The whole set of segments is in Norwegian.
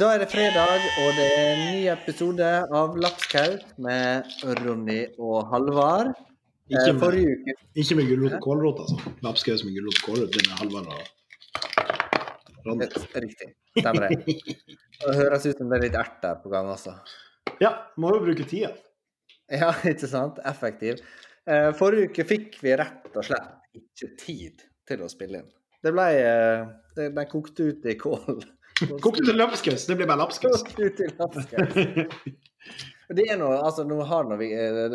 Da er det fredag, og det er en ny episode av Lapskaus med Ronny og Halvard. Ikke Eh, med, Forrige uke ikke med gulrot og kålrot, altså. Lapskaus med gulrot og kålrot, det med Halvard og Ronny. Riktig. Stemmer det. Det høres ut som det er litt ert der på gang også. Ja, må jo bruke tida. Ja, ikke sant? Effektiv. Eh, Forrige uke fikk vi rett og slett ikke tid til å spille inn. Det ble Den kokte ut i kål. Kokte til lapskaus, det blir bare lapskaus. Det er noe, altså nå har nå vi eh,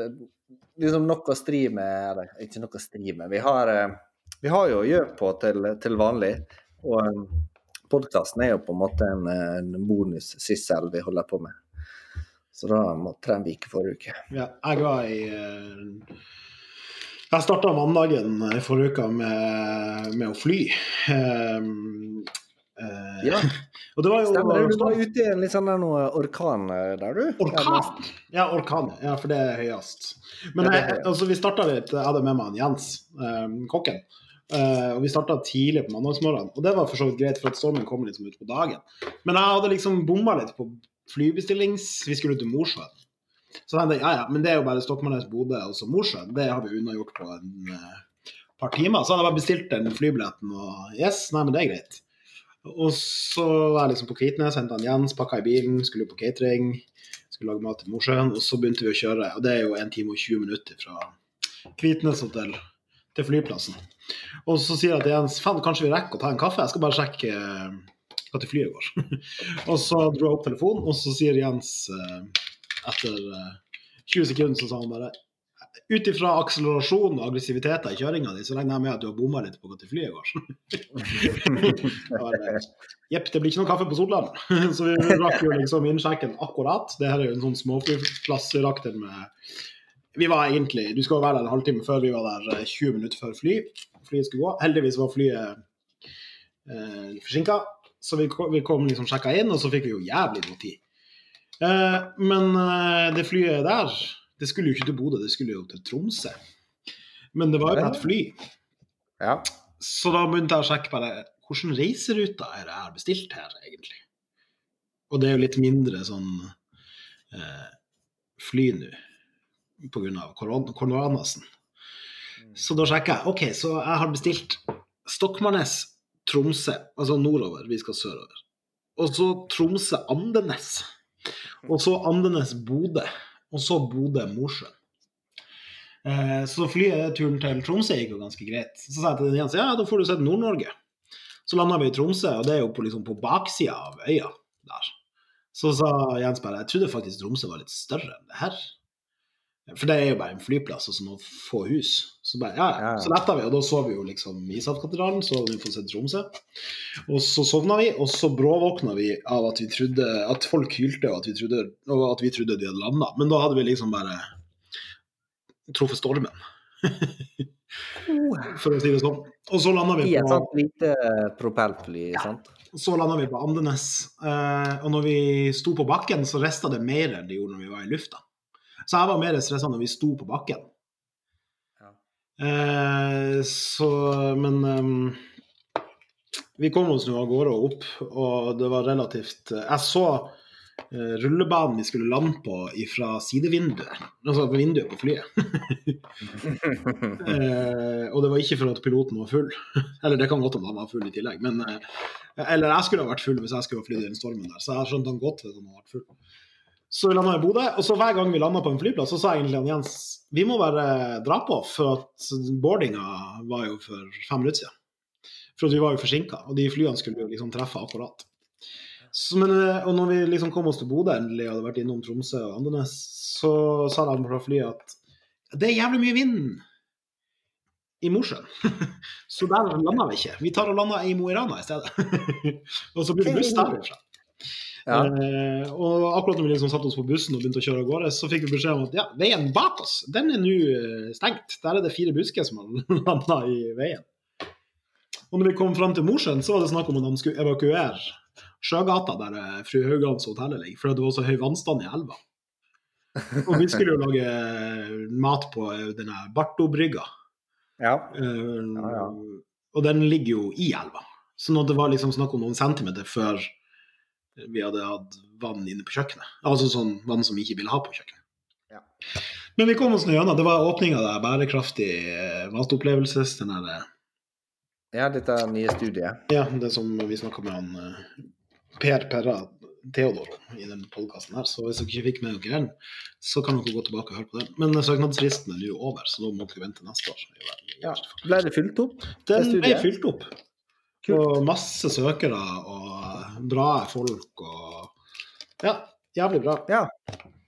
liksom noe å stri med Eller ikke noe å stri med. Vi har, eh, vi har jo gjør på til, til vanlig. Og podkasten er jo på en måte en, eh, en bonussyssel vi holder på med. Så da måtte den vike forrige uke. Ja, jeg var i eh, Jeg starta mandagen i forrige uke med, med å fly. Eh, Ja, Og det var jo stemmer det. Du var ute i en litt sånn der noe orkan eh, der, du? Orkan! Ja, orkan. Ja, for det er høyest. Men jeg, altså, vi starta litt Jeg hadde med meg en Jens, um, kokken. Uh, og vi starta tidlig på mandagsmorgenen. Og det var for så vidt greit, for at stormen kom liksom ut på dagen. Men jeg hadde liksom bomma litt på flybestillings... Vi skulle til Mosjøen. Så jeg ja, ja, men det er jo bare Stokmarknes, Bodø og så Mosjøen. Det har vi unnagjort på en uh, par timer. Så hadde jeg bare bestilt den flybilletten, og yes, nei, men det er greit. Og så var jeg liksom på Kvitnes, henta Jens, pakka i bilen, skulle på catering. Skulle lage mat til Mosjøen, og så begynte vi å kjøre. Og det er jo 1 time og 20 minutter fra Kvitnes til, til flyplassen. Og så sier jeg til Jens faen, kanskje vi rekker å ta en kaffe? Jeg skal bare sjekke eh, hva til flyet går. og så dro jeg opp telefonen, og så sier Jens eh, etter eh, 20 sekunder så sa han bare ut ifra akselerasjon og aggressiviteten i kjøringa di, så regner jeg med at du har bomma litt på hva til flyet går. Bare, Jepp, det blir ikke noe kaffe på Sortland. Så vi rakk jo liksom innsjekken akkurat. Det her er jo en sånn småflyplass vi rakk den med Vi var egentlig Du skal jo være der en halvtime før, vi var der eh, 20 minutter før fly. Flyet skulle gå. Heldigvis var flyet eh, forsinka, så vi kom, vi kom liksom sjekka inn, og så fikk vi jo jævlig god tid. Eh, men eh, det flyet der, det skulle jo ikke til Bodø, det skulle jo til Tromsø. Men det var jo et fly. Ja. Så da begynte jeg å sjekke bare hvordan reiseruter er det jeg har bestilt her, egentlig. Og det er jo litt mindre sånn eh, fly nå pga. Koron koronasen. Så da sjekker jeg. OK, så jeg har bestilt Stokmarknes, Tromsø, altså nordover. Vi skal sørover. Og så Tromsø-Andenes. Og så Andenes-Bodø. Og så Bodø-Mosjøen. Eh, så flyturen til Tromsø gikk jo ganske greit. Så sa jeg til Jens ja, da får du sett Nord-Norge. Så landa vi i Tromsø, og det er jo på, liksom, på baksida av øya der. Så sa Jens bare jeg trodde faktisk Tromsø var litt større enn det her. For det er jo bare en flyplass og sånn noen få hus. Så bare, ja, ja. Ja. Så letta vi, og da så vi jo liksom Ishavskatedralen, så vi fått se Tromsø. Og så sovna vi, og så bråvåkna vi av at vi trodde at folk hylte, og at vi trodde, at vi trodde de hadde landa. Men da hadde vi liksom bare truffet stormen. For å si det sånn. Og så landa vi I et på sånt lite propellfly, sant? så landa vi på Andenes. Eh, og når vi sto på bakken, så rista det mer enn det gjorde når vi var i lufta. Så jeg var mer stressa når vi sto på bakken. Ja. Eh, så Men um, vi kom oss nå av gårde og opp, og det var relativt Jeg så uh, rullebanen vi skulle lande på fra sidevinduet. Altså vinduet på flyet. Eh, og det var ikke for at piloten var full. Eller det kan godt hende han var full i tillegg. Men, eh, eller jeg skulle ha vært full hvis jeg skulle ha flydd i den stormen der. Så jeg skjønte han godt hvis han hadde vært full. Så vi landa i Bodø, og så hver gang vi landa på en flyplass, så sa egentlig han Jens vi må bare dra på, for at boardinga var jo for fem minutter siden. For at vi var jo forsinka, og de flyene skulle jo liksom treffe akkurat. Så, men, eh, og når vi liksom kom oss til Bodø endelig, og hadde vært innom Tromsø og Andenes, så sa de fra flyet at det er jævlig mye vind i Mosjøen. så der landa vi ikke. Vi tar og lander i Mo i Rana i stedet. og så blir det buss derfra. Ja. Eh, og akkurat når vi liksom satte oss på bussen og begynte å kjøre av gårde, så fikk vi beskjed om at ja, veien bak oss, den er nå eh, stengt. Der er det fire busker som har landa i veien. Og når vi kom fram til Mosjøen, så var det snakk om at de skulle evakuere Sjøgata, der eh, fru Haugans hotell ligger, fordi det var så høy vannstand i elva. Og vi skulle jo lage mat på denne Bartobrygga. Ja. Ja, ja. Og den ligger jo i elva. Sånn at det var liksom snakk om noen centimeter før vi hadde hatt vann inne på kjøkkenet. Altså sånn vann som vi ikke ville ha på kjøkkenet. Ja. Men vi kom oss nå gjennom. Det var åpninga der, bærekraftig eh, matopplevelses. Den der, eh, Ja, dette nye studiet. ja, det som vi snakka med han eh, Per Perra Theodor i den podkasten her. Så hvis dere ikke fikk med dere den, så kan dere gå tilbake og høre på den. Men søknadsfristen er nå over, så da må dere vente neste år. Ja. Ble det fylt opp? Den ble fylt opp. Og masse søkere og bra folk og Ja, jævlig bra.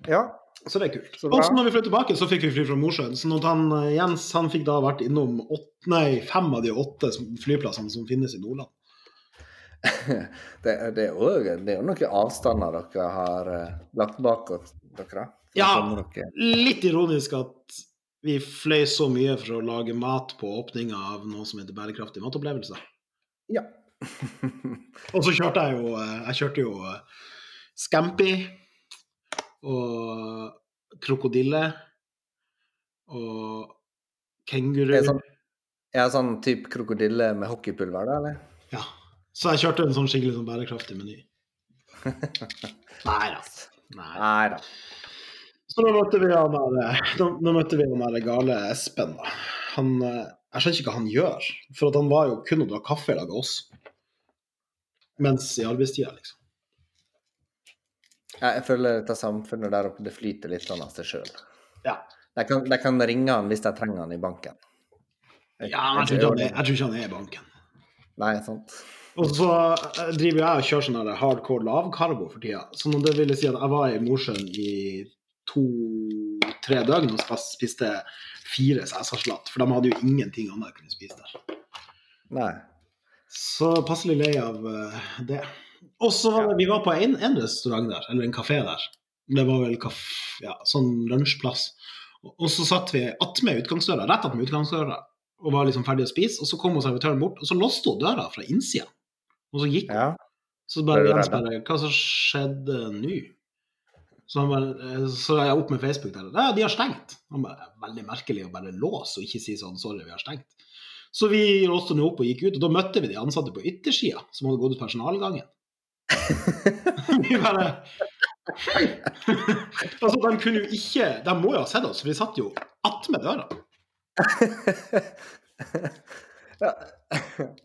Ja. Så det er kult. Så. Og så når vi fløy tilbake, så fikk vi fly fra Mosjøen. Så når han, eh, Jens han fikk da vært innom åtte, nei, fem av de åtte flyplassene som finnes i Nordland. Det, det, er jo, det er jo noen avstander dere har eh, lagt bak dere. Ja. dere- Litt ironisk at vi fløy så mye for å lage mat på åpninga av noe som heter bærekraftig matopplevelse. Ja. Og så kjørte jeg jo eh, Jeg kjørte jo eh, Scampi og krokodille og kenguru. Er sånn, er sånn type krokodille med hockeypulver, da, eller? Ja. Så jeg kjørte en sånn skikkelig sånn bærekraftig meny. Nei da. Nei. Da. Så da møtte vi han der, eh, da, da møtte vi han der gale Espen. da. Han, jeg skjønner ikke hva han gjør, for han var jo kun å dra kaffe i lag med oss. Mens i arbeidstida, liksom. Ja, jeg føler dette samfunnet der oppe, det flyter litt sånn av seg sjøl. Ja. De kan, de kan ringe han hvis de trenger han i banken. Jeg- Ja, men jeg tror ikke han er, ikke han er i banken. Nei, sant. Og så eh, driver jeg og kjører sånn der hardcore lavkarbo for tida. Så det ville si at jeg var i Mosjøen i to-tre døgn og spiste fire cæsarsalat. For de hadde jo ingenting annet de kunne spise der. Nei. Så passelig lei av uh, det. Og så var det, vi var på en, en restaurant der, eller en kafé der. Det var vel kafé, ja, sånn lunsjplass. Og, og så satt vi attmed utgangsdøra, rett attmed utgangsdøra, og var liksom ferdig å spise. Og så kom servitøren bort, og så låste hun døra fra innsida. Og så gikk hun. Ja. Så bare Jens bare Hva som skjedde nå? Så, bare, eh, så jeg opp med Facebook der. Ja, de har stengt. Han bare, Veldig merkelig å bare låse og ikke si sånn sorry, vi har stengt. Så vi låste nå opp og gikk ut, og da møtte vi de ansatte på yttersida som hadde gått ut personalgangen. vi bare Altså, de kunne jo ikke De må jo ha sett oss, for vi satt jo attmed døra. ja.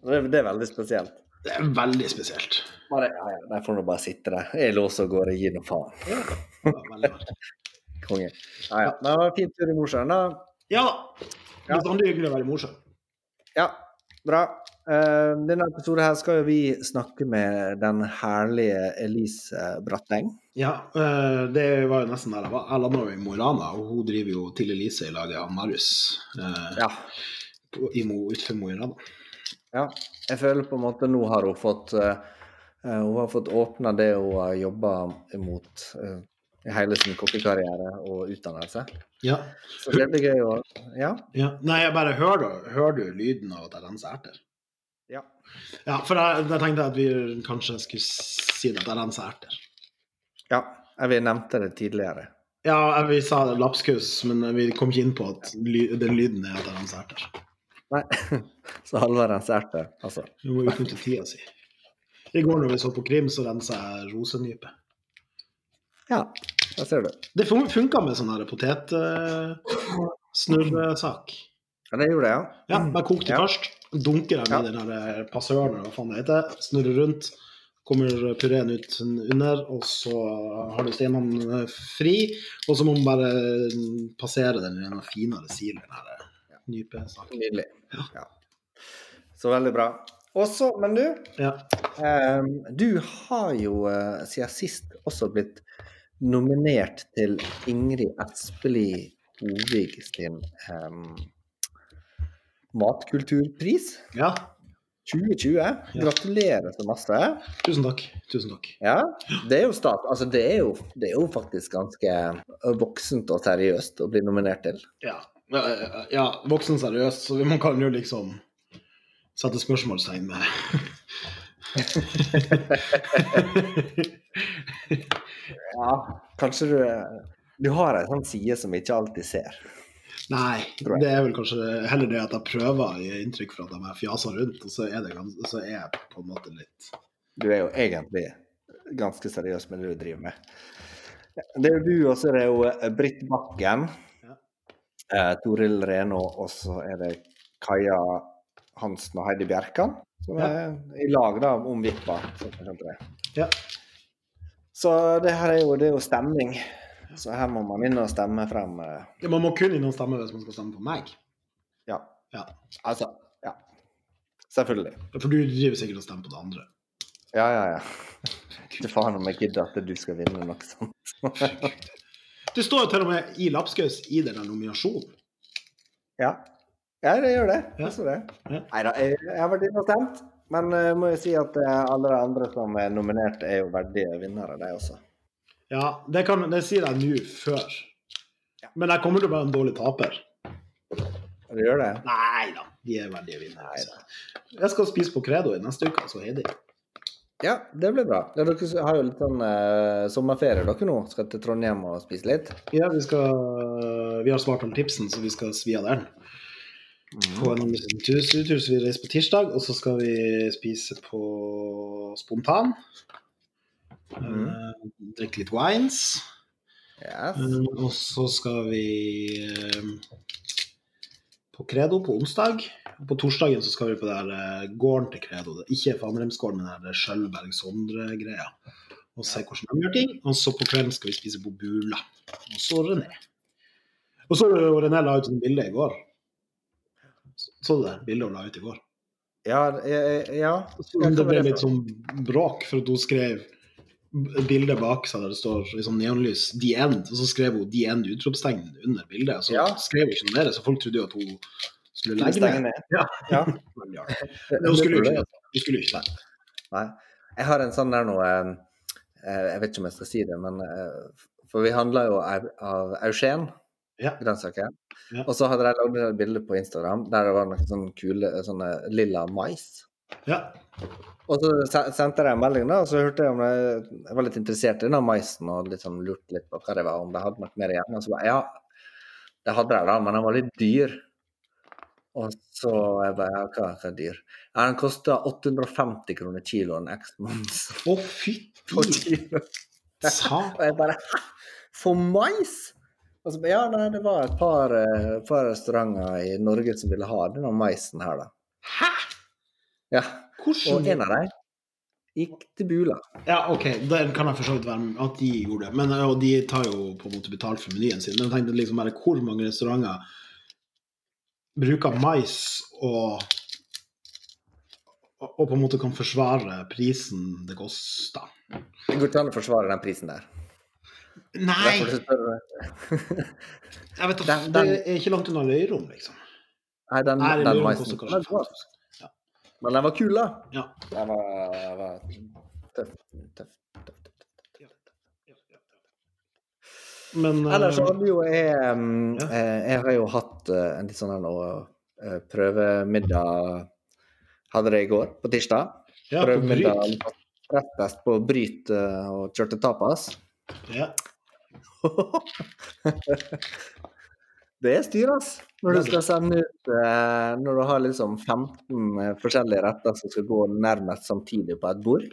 Det er veldig spesielt. Det er veldig spesielt. Bare, ja, ja, der får du bare sitte der. Jeg låser og går og gir noe faen. Det var veldig merkelig. Konge. Ja, ja. Det var en fin tur i Mosjøen, da. Ja da. Er bestandig hyggelig å være i Mosjøen. Ja, bra. Uh, denne episoden her skal jo vi snakke med den herlige Elise Bratteng. Ja, uh, det var jo nesten der jeg var. Jeg landa jo i Mo i Rana, og hun driver jo til Elise i lag med Marius Uh, Ja. på- i Mo, utenfor Mo i Rana. Ja. Jeg føler på en måte nå har hun fått eh, eh, Hun har fått åpna det hun har jobba mot eh, i hele sin kokkekarriere og utdannelse. Ja. Så det blir gøy å Ja. ja. Nei, jeg bare hører, hører du lyden av at jeg renser erter? Ja. Ja, for jeg, jeg tenkte at vi kanskje skulle si at jeg renser erter. ja. Vi nevnte det tidligere. Ja, vi sa lapskaus, men vi kom ikke inn på at den lyden er at jeg renser erter. Nei. Så Halvard renserte, altså. Vi må utnytte tida si. I går når vi så på krim, så rensa jeg rosenype. Ja, der ser du. Det fun- funka med sånn potetsnurresak. Ja, det gjorde det, ja. Ja, bare kok det Ja. først. Dunker jeg Ja. i den her eh, passøren, eller hva faen det heter. Snurrer rundt. Kommer pureen ut under, og så har du steinene fri. Og så må man bare passere den i en finere silen. eh, nypesaken. Nydelig. Ja. Så veldig bra. Også, men du, Ja. um, du har jo uh, siden sist også blitt nominert til Ingrid Espelid Hovig sin um, matkulturpris ja. 2020. Gratulerer så masse. Tusen takk. Tusen takk. Ja, det er jo stat. Altså, det er jo, det er jo faktisk ganske voksent og seriøst å bli nominert til. Ja. Ja, ja, voksen seriøst, så man kan jo liksom sette spørsmålstegn med Ja, kanskje du Du har en sånn side som vi ikke alltid ser. Nei, det er vel kanskje heller det at jeg prøver å gi inntrykk for at de er fjasa rundt, og så er, det, så er jeg på en måte litt Du er jo egentlig ganske seriøst med det du driver med. Det er jo du, og så er det jo eh, Britt Bakken. Ja. Eh, Toril Reno, og så er det Kaja Hansen og Heidi Bjerkan. Som Ja. er i lag da, om Vippa. Ja. Så det her er jo, det er jo stemning. Så her må man inn og stemme frem eh, Man må kun innom stemme hvis man skal stemme på meg. Ja. Ja. Altså, ja. Selvfølgelig. For du driver sikkert og stemmer på det andre. Ja, ja, ja. Ikke faen om jeg gidder at du skal vinne noe sånt. Det står jo til og med i lapskaus i den nominasjonen. Ja. ja, det gjør det. Ja. Jeg det. Ja. Neida, jeg, jeg har vært inne og stemt. Men uh, må jo si at eh, alle de andre som er nominert, er jo verdige vinnere, de også. Ja, det, kan, det sier jeg nå før. Men jeg kommer til å være en dårlig taper. Det gjør det? Nei da, de er verdige vinnere. Altså. Jeg skal spise på Credo i neste uke, altså Heidi. Ja, det blir bra. Ja, dere har jo litt sånn eh, sommerferie dere nå. Skal til Trondheim og spise litt. Ja, vi skal Vi har svart om tipsen, så vi skal svi av den. På en tur, tur, så vi reiser på tirsdag, og så skal vi spise på Spontan. Mm. Eh, drikke litt wines. Yes. Eh, og så skal vi eh, på Credo på onsdag. Og på torsdagen så skal vi på der eh, gården til Credo. Det er Ikke Fanremsgården, men der Skjølberg-Sondre-greia. Og se hvordan de gjør ting. Og så på kvelden skal vi spise på Bula. Og så René. Og så René la ut et bilde i går. Så du det bildet hun la ut i går? Ja, ja, ja. Det ble litt sånn bråk for at hun skrev bildet bak seg der det står sånn neonlys 'The End', og så skrev hun 'The End' utropstegn under bildet. Så Ja. skrev hun ikke noe mer, så folk trodde jo at hun skulle legge ned. ned. Ja. Ja. Men ja. Men hun skulle jo ikke ikke det. Nei. Jeg har en sånn der nå eh, eh, Jeg vet ikke om jeg skal si det, men eh, For vi handla jo av, av Eugen Ja. grønnsaker. Ja. Og så hadde de lagd et bilde på Instagram der det var noen sånne kule sånne lilla mais. Ja. Og så sendte jeg en melding, da, og så hørte jeg om Jeg var litt interessert i den maisen og sånn lurte litt på hva det var, om det hadde noe mer igjen. Og så bare Ja, det hadde jeg da, men den var litt dyr. Og så jeg bare Ja, hva, hva er dyr? Ja, den kosta 850 kroner kiloen x moms. Å, fytti. Og jeg bare For mais? Og så ja, nei, det var et par, eh, par restauranter i Norge som ville ha denne maisen her, da. Hæ? Ja. Og en av dem gikk til Bula. Ja, OK, det kan jeg for så vidt være med at de gjorde det. Men og de tar jo på en måte betalt for menyen sin. Men jeg tenkte liksom bare hvor mange restauranter bruker mais og og på en måte kan forsvare prisen det koster. Det går ikke an å forsvare den prisen der. Nei! Jeg vet, Den- Det er ikke langt unna Løyrom, liksom. Nei, den, den, den maisen koster den kanskje var- 5000. Men den var kul, da. Ja. Den var, var tøff. tøff, tøff, tøff, tøff. Men eh, Ellers har vi jo jeg Ja. eh, Jeg har jo hatt eh, en litt sånn prøvemiddag Hadde det i går, på tirsdag. ja, Prøvemiddag rettest på Bryt og kjørte tapas. Ja. Det er styr, ass. Når du skal sende ut eh, Når du har liksom 15 eh, forskjellige retter som skal gå nærmest samtidig på et bord.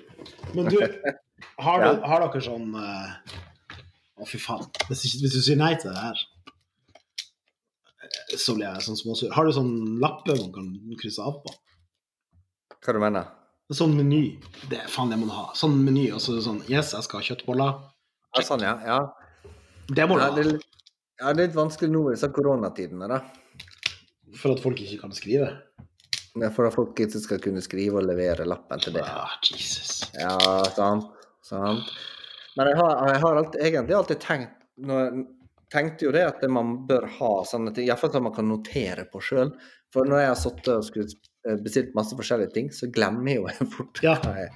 Men du, har, Ja. du, har dere sånn eh, Å, fy faen. Hvis, hvis du sier nei til det her, så blir jeg sånn småsur. Har du sånn lappe man kan krysse av på? Hva du mener du? sånn meny. Det er faen det må du ha. Sånn meny. og så sånn Yes, jeg skal ha kjøttboller. Ja, sånn, ja. ja. Det må du Ja, det, ha. Ja, det er litt vanskelig nå i disse koronatidene, da. For at folk ikke kan skrive. Ja, For at folk ikke skal kunne skrive og levere lappen til det. Ah, Jesus. Ja, sant. sant. Men jeg har, jeg har alltid, egentlig alltid tenkt når, tenkte jo det at man bør ha sånne ting, iallfall så man kan notere på sjøl. For når jeg har sittet og skulle eh, bestilt masse forskjellige ting, så glemmer jeg jo fort Ja. hva jeg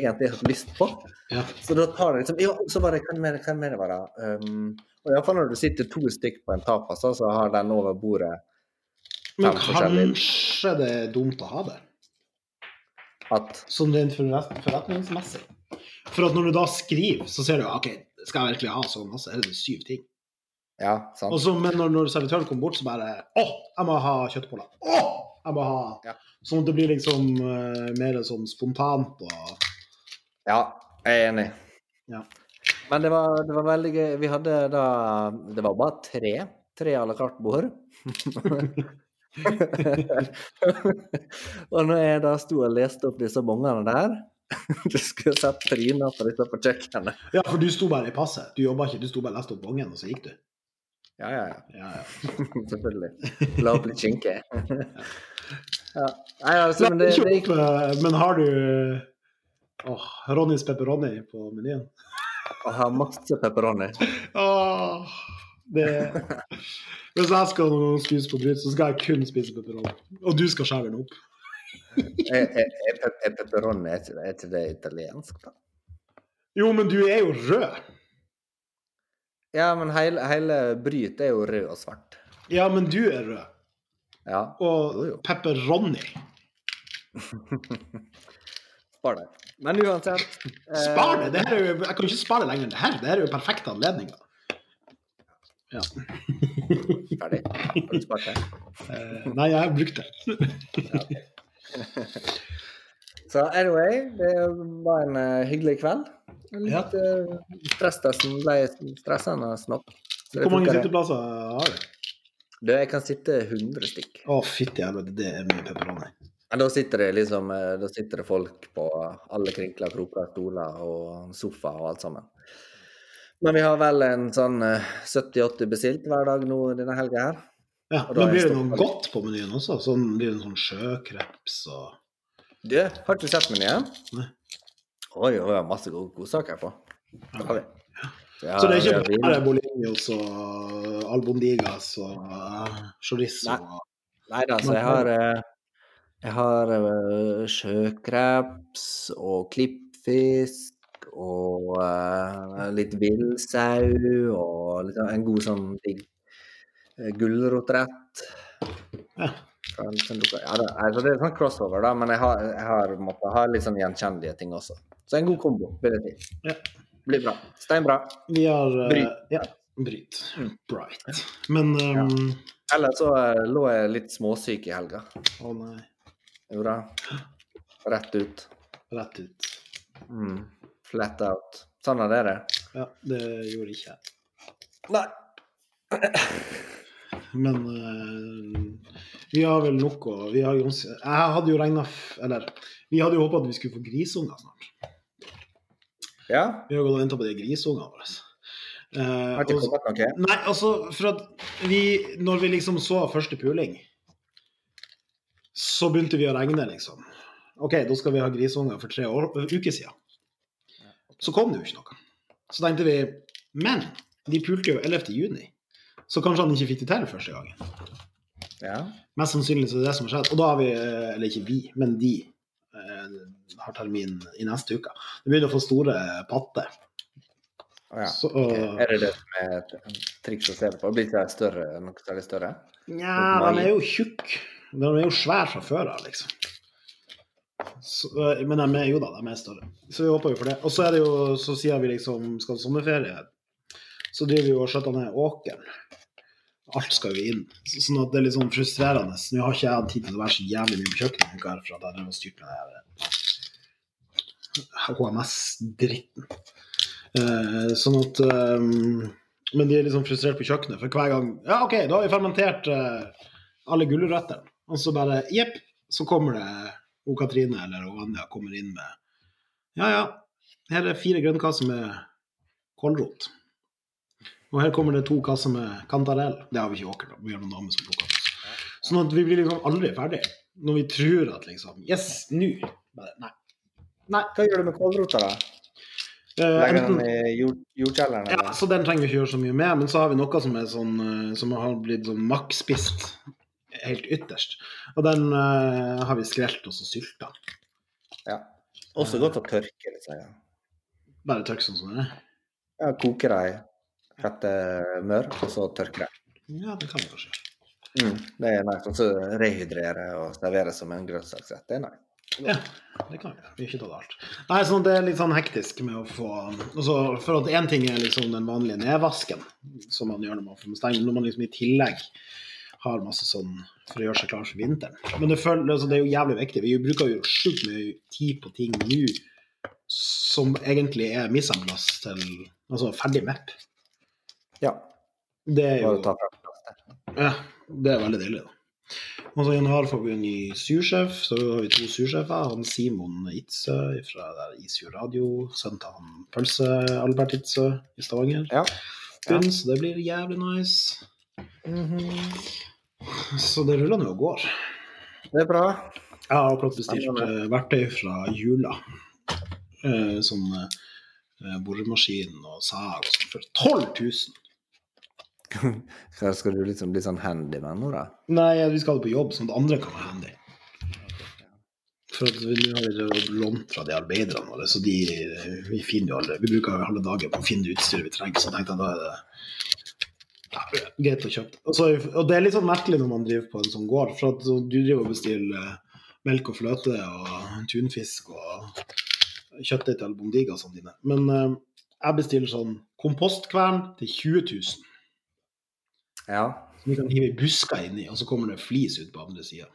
egentlig har lyst på. Ja. Så da tar det liksom jo, så bare Hva mer, hva mer var det? Um, og iallfall når du sitter to stykk på en tapas, så har den over bordet Men Fem forskjellige. kanskje det er dumt å ha det? at Sånn rent forret- forretningsmessig. For at når du da skriver, så ser du OK, skal jeg virkelig ha sånn? Så er det syv ting. Ja, sant. Også, men når, når servitøren kommer bort, så bare Å, jeg må ha kjøttboller. Å, jeg må ha Ja. Sånn at det blir liksom uh, mer sånn spontant og Ja, jeg er enig. Ja. Men det var, det var veldig gøy. Vi hadde da Det var bare tre. Tre à la carte-bord. og når jeg da sto og leste opp disse bongene der Du skulle sett trynet på disse på kjøkkenet. Ja, for du sto bare i passet. Du jobba ikke, du sto bare og leste opp bongen, og så gikk du. Ja, ja, ja. Ja, ja. Selvfølgelig. La opp litt skinke. ja. Nei, altså, men det, det gikk eh, men har du åh, Ronnys pepperoni på menyen? Å har masse pepperoni. Åh, det Hvis jeg skal noen gang spise på bryt, så skal jeg kun spise pepperoni. Og du skal skjære den opp. Er, er, er, pe- er pepperoni er ikke, det- italiensk, da? Jo, men du er jo rød. Ja, men hele, hele bryt er jo rød og svart. Ja, men du er rød. Ja. Og pepperoni. Spar det. Men uansett eh, Spar det! det her er jo, jeg kan jo ikke spare lenger enn det her. Det her er jo perfekte anledninger. Ja. Ferdig. Har du spart det? Eh, nei, jeg har brukt det. Så anyway, det var en uh, hyggelig kveld. Ja. Litt uh, stresstesten ble stressende nok. Hvor mange sitteplasser har du? Du, jeg kan sitte 100 stykk. Å, fytti helvete, det er mye pepperoni. Men da sitter det liksom eh, Da sitter det folk på alle krinkler, kroker, stoler og sofa og alt sammen. Men vi har vel en sånn eh, 70-80 bestilt hver dag nå denne helga her. Ja, Men blir det noe godt på menyen også? Sånn, blir det sånn sjøkreps og Du, har ikke sett menyen? Nei. Oi, oi, oi, masse gode godsaker på. Det har vi. Ja, Så det er ikke bare bolinios og albondigas og uh, chorizo? Nei. Nei da, så jeg har eh, Jeg har eh, sjøkreps og klippfisk og eh, litt villsau og litt, sånn- en god sånn digg eh, gulrotrett. Ja. fra en sånn lokal- Ja, det, altså det er sånn crossover, da, men jeg har, jeg har måttet ha litt sånn gjenkjennelige ting også. Så en god kombo, vil jeg si. Ja. Blir bra. Steinbra. Vi har uh, Bryt. Ja, bryt. Mm. Bright. Men um, Ellers så eh, lå jeg litt småsyk i helga. Å nei. Gjorde da. Rett ut. Rett ut. Mm. Flat out. Sånn er det det. Ja, det gjorde ikke jeg. Nei. Men uh, vi har vel nok å vi har Jeg hadde jo regna Eller vi hadde jo håpa at vi skulle få grisunger snart. Ja, Vi har gått og venta på de grisungene våre. Uh, har ikke kommet noe? Nei, altså, for at vi Når vi liksom så første puling, så begynte vi å regne, liksom. OK, da skal vi ha grisunger for tre år, uker siden. Så kom det jo ikke noe. Så tenkte vi Men de pulte jo 11. juni, så kanskje han ikke fikk det til første gangen. Ja. Mest sannsynlig så er det det som har skjedd. Og da har vi, eh, eller ikke vi, men de eh, har termin i neste uke. Det begynner å få store patter. Oh, ja. Så, Ok. Er det det som er et triks å se på? Blir ikke det større, noe særlig større? Nja, de er jo tjukke. De er jo svære fra før av, liksom. Så, øh, men de er jo da, de er større. Så vi håper jo for det. Og så er det jo, så sier vi liksom skal ha sommerferie, så driver vi jo og skjøtter ned åkeren. Alt skal jo inn. Så, sånn at det er litt sånn frustrerende. Nå har ikke jeg hatt tid til å være så jævlig mye på kjøkkenet en uke her, for at jeg har styrt med det her HMS-dritten. Eh, sånn at eh, Men de er liksom frustrert på kjøkkenet, for hver gang Ja, OK, da har vi fermentert eh, alle gulrøttene. Og så bare Jepp, så kommer det o Katrine eller o Anja kommer inn med Ja, ja, her er fire grønnkasser med kålrot. Og her kommer det to kasser med kantarell. Det har vi ikke åker, da. Vi har noen damer som plukker oss. Sånn at vi blir liksom aldri ferdig. Når vi tror at liksom Yes, nå. Nei. Nei. Hva gjør du med kålrota, da? Eh, Legger den i jord, jordkjelleren? Ja, så den trenger vi ikke gjøre så mye med, men så har vi noe som er sånn eh, som har blitt sånn makkspist helt ytterst. Og den uh, har vi skrelt og så sylta. Ja. Også godt å tørke sier jeg. Bare tørk sånn som det er. Ja, koke dem fette mør, og så tørke dem. Ja, det kan kanskje. Mm, det er nice. Og så rehydrere og servere som en grønnsaksrett. Det er nice. Ja, det kan vi. Vi har ikke tatt alt. Nei, sånn, det er litt sånn hektisk med å få altså, For at én ting er liksom den vanlige nedvasken som man gjør når man får stenge, når man liksom i tillegg har masse sånn for å gjøre seg klar for vinteren. Men det, føler, altså, det er jo jævlig viktig. Vi bruker jo sjukt mye tid på ting nå som egentlig er missenplass til Altså ferdig map. Ja. Det er jo. Ja, det er veldig deilig, da. Og så I en ny sursjef. Så har vi to sursjefer. Han Simon Itzø fra der Isfjord Radio. sendte han Pølse-Albert Itzø i Stavanger. Ja. ja. Så det blir jævlig nice. Så det ruller nå og går. Det er bra. Jeg har akkurat bestilt eh, verktøy fra Jula. Eh, sånn eh, boremaskin og sag sånn for 12 000. Skal skal du liksom bli sånn handyman nå, da? Nei, vi skal på jobb, sånn at andre kan være handy. For at vi har lånt fra de arbeiderne våre, så de vi finner jo alle Vi bruker halve dagen på å finne utstyret vi trenger, så tenkte jeg da er det greit å kjøpe Altså, Og, det er litt sånn merkelig når man driver på en sånn gård, for at du driver og bestiller eh, melk og fløte og tunfisk og kjøttdeig til bondigasene dine. Men uh, jeg bestiller sånn kompostkvern til 20 000. Ja. Som vi kan hive busker inni, og så kommer det flis ut på andre sida.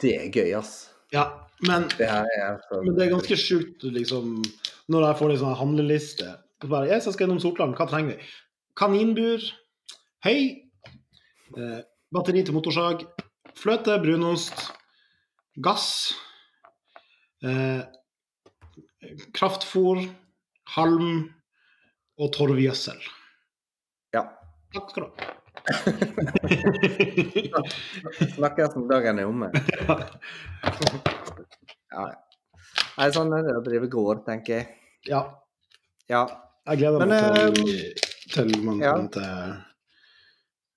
Det er gøy, ass. Ja, men, Det er så men det er ganske sjukt liksom, når jeg får en sånn handleliste. Så bare, yes, jeg skal gjennom Sortland, hva trenger vi? Kaninbur, høy, eh, batteri til motorsag, fløte, brunost, gass, eh, kraftfôr, halm og torvgjødsel. Ja. Takk skal du ha. Snakkes når dagen er omme. Ja. Nei, sånn er det å drive gård, tenker jeg. ja, Ja. jeg gleder Men, meg til, til man ja. måte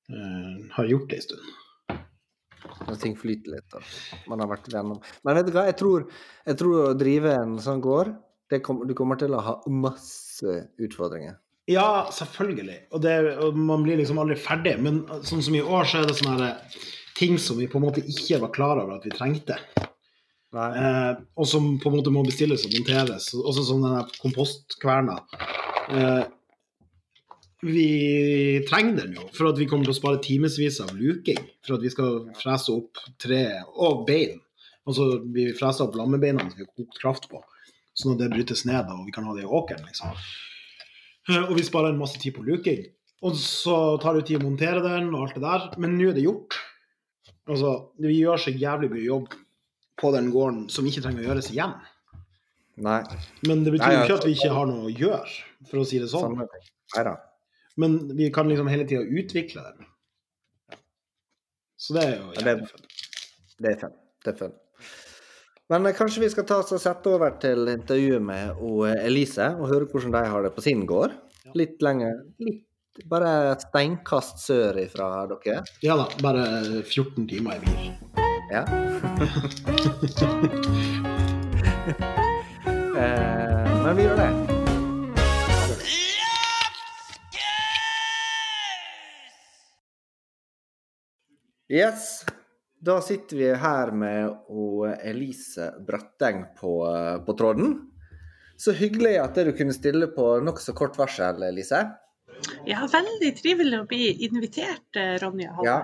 eh, har gjort det en stund. Når ting flyter litt. Og man har vært gjennom. Men vet du hva, jeg tror, jeg tror å drive en sånn gård det kom, Du kommer til å ha masse utfordringer. Ja, selvfølgelig. Og, det, og man blir liksom aldri ferdig. Men sånn som i år, så er det sånne her, ting som vi på en måte ikke var klar over at vi trengte. Eh, og som på en måte må bestilles og monteres. Også sånn den kompostkverna. Eh, vi trenger den jo for at vi kommer til å spare timevis av luking. For at vi skal frese opp tre og bein. Og så vi freser opp lammebeina som vi har kokt kraft på. Sånn at det brytes ned og vi kan ha det i åkeren. liksom. Eh, Og vi sparer en masse tid på luking. Og så tar det tid å montere den og alt det der, men nå er det gjort. Altså, vi gjør så jævlig mye jobb på den gården som ikke trenger å gjøres igjen. Nei. Men det betyr jo ikke at vi ikke har noe å gjøre, for å si det sånn. Nei da. Men vi kan liksom hele tida utvikle den. Så det er jo Ja, det- er fun. Det er fun. Men eh, kanskje vi skal ta oss og sette over til intervjuet med eh, Elise og høre hvordan de har det på sin gård. Litt lenger litt, Bare et steinkast sør ifra dere. Ja da, bare 14 timer i bil. Ja. eh, men vi gjør det. Yes. Da sitter vi her med Elise Bratteng på, på tråden. Så hyggelig at du kunne stille på nokså kort varsel, Elise. Ja, veldig trivelig å bli invitert, eh, Ronja. Ja.